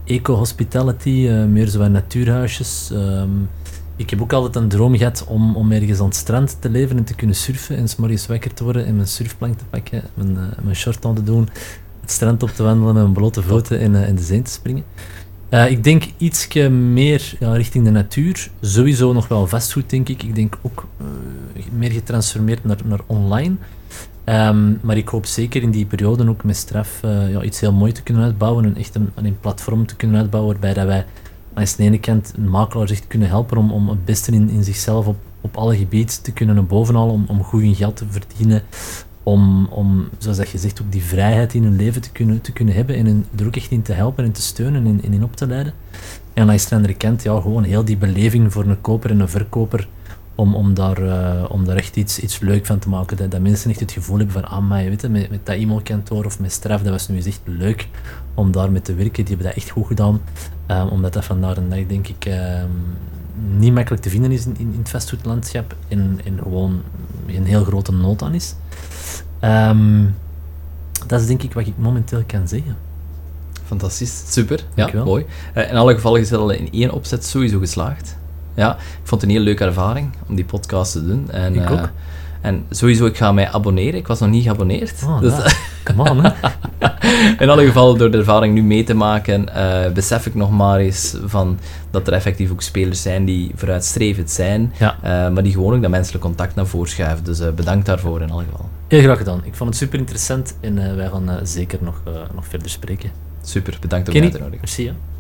eco-hospitality, uh, meer zo natuurhuisjes. Um, ik heb ook altijd een droom gehad om, om ergens aan het strand te leven en te kunnen surfen en s'morgens wakker te worden en mijn surfplank te pakken, mijn, uh, mijn short aan te doen, het strand op te wandelen met mijn blote voeten in, in de zee te springen. ik denk iets meer ja, richting de natuur. Sowieso nog wel vastgoed, denk ik. Ik denk ook meer getransformeerd naar, naar online. Ehm, maar ik hoop zeker in die periode ook met straf uh, ja, iets heel mooi te kunnen uitbouwen. Een echt een, een platform te kunnen uitbouwen waarbij dat wij aan de ene kant een makelaar echt kunnen helpen om, om het beste in, in zichzelf op, op alle gebieden te kunnen bovenhalen, om, om goed hun geld te verdienen, om, om, zoals dat je zegt, ook die vrijheid in hun leven te kunnen, te kunnen hebben en er ook echt in te helpen en te steunen en, en in op te leiden. En aan de andere kant, ja, gewoon heel die beleving voor een koper en een verkoper om, om, daar, uh, om daar echt iets, iets leuk van te maken. Dat, dat mensen echt het gevoel hebben van, ah, maar je weet het, met, met dat e-mailkantoor of met Straf, dat was nu eens echt leuk om daar mee te werken. Die hebben dat echt goed gedaan. Um, omdat dat vandaar een dag, denk ik, um, niet makkelijk te vinden is in, in, het fastfoodlandschap en, en gewoon een heel grote nood aan is. Um, dat is denk ik wat ik momenteel kan zeggen. Fantastisch, super. Ja, mooi. Uh, in alle gevallen is het al in één opzet sowieso geslaagd. Ja, ik vond het een hele leuke ervaring om die podcast te doen. En, ik ook. Uh, en sowieso, ik ga mij abonneren. Ik was nog niet geabonneerd. Oh, dus, Come on, hè. In alle geval, door de ervaring nu mee te maken, eh, besef ik nog maar eens van dat er effectief ook spelers zijn die vooruitstrevend zijn, Ja. eh, maar die gewoon ook dat menselijk contact naar voren schuiven. Dus eh, bedankt daarvoor in alle geval. Heel graag gedaan. Ik vond het super interessant en eh, wij gaan eh, zeker nog, eh, nog verder spreken. Super, bedankt om mij Kenny, uit te nodigen. merci. Hè.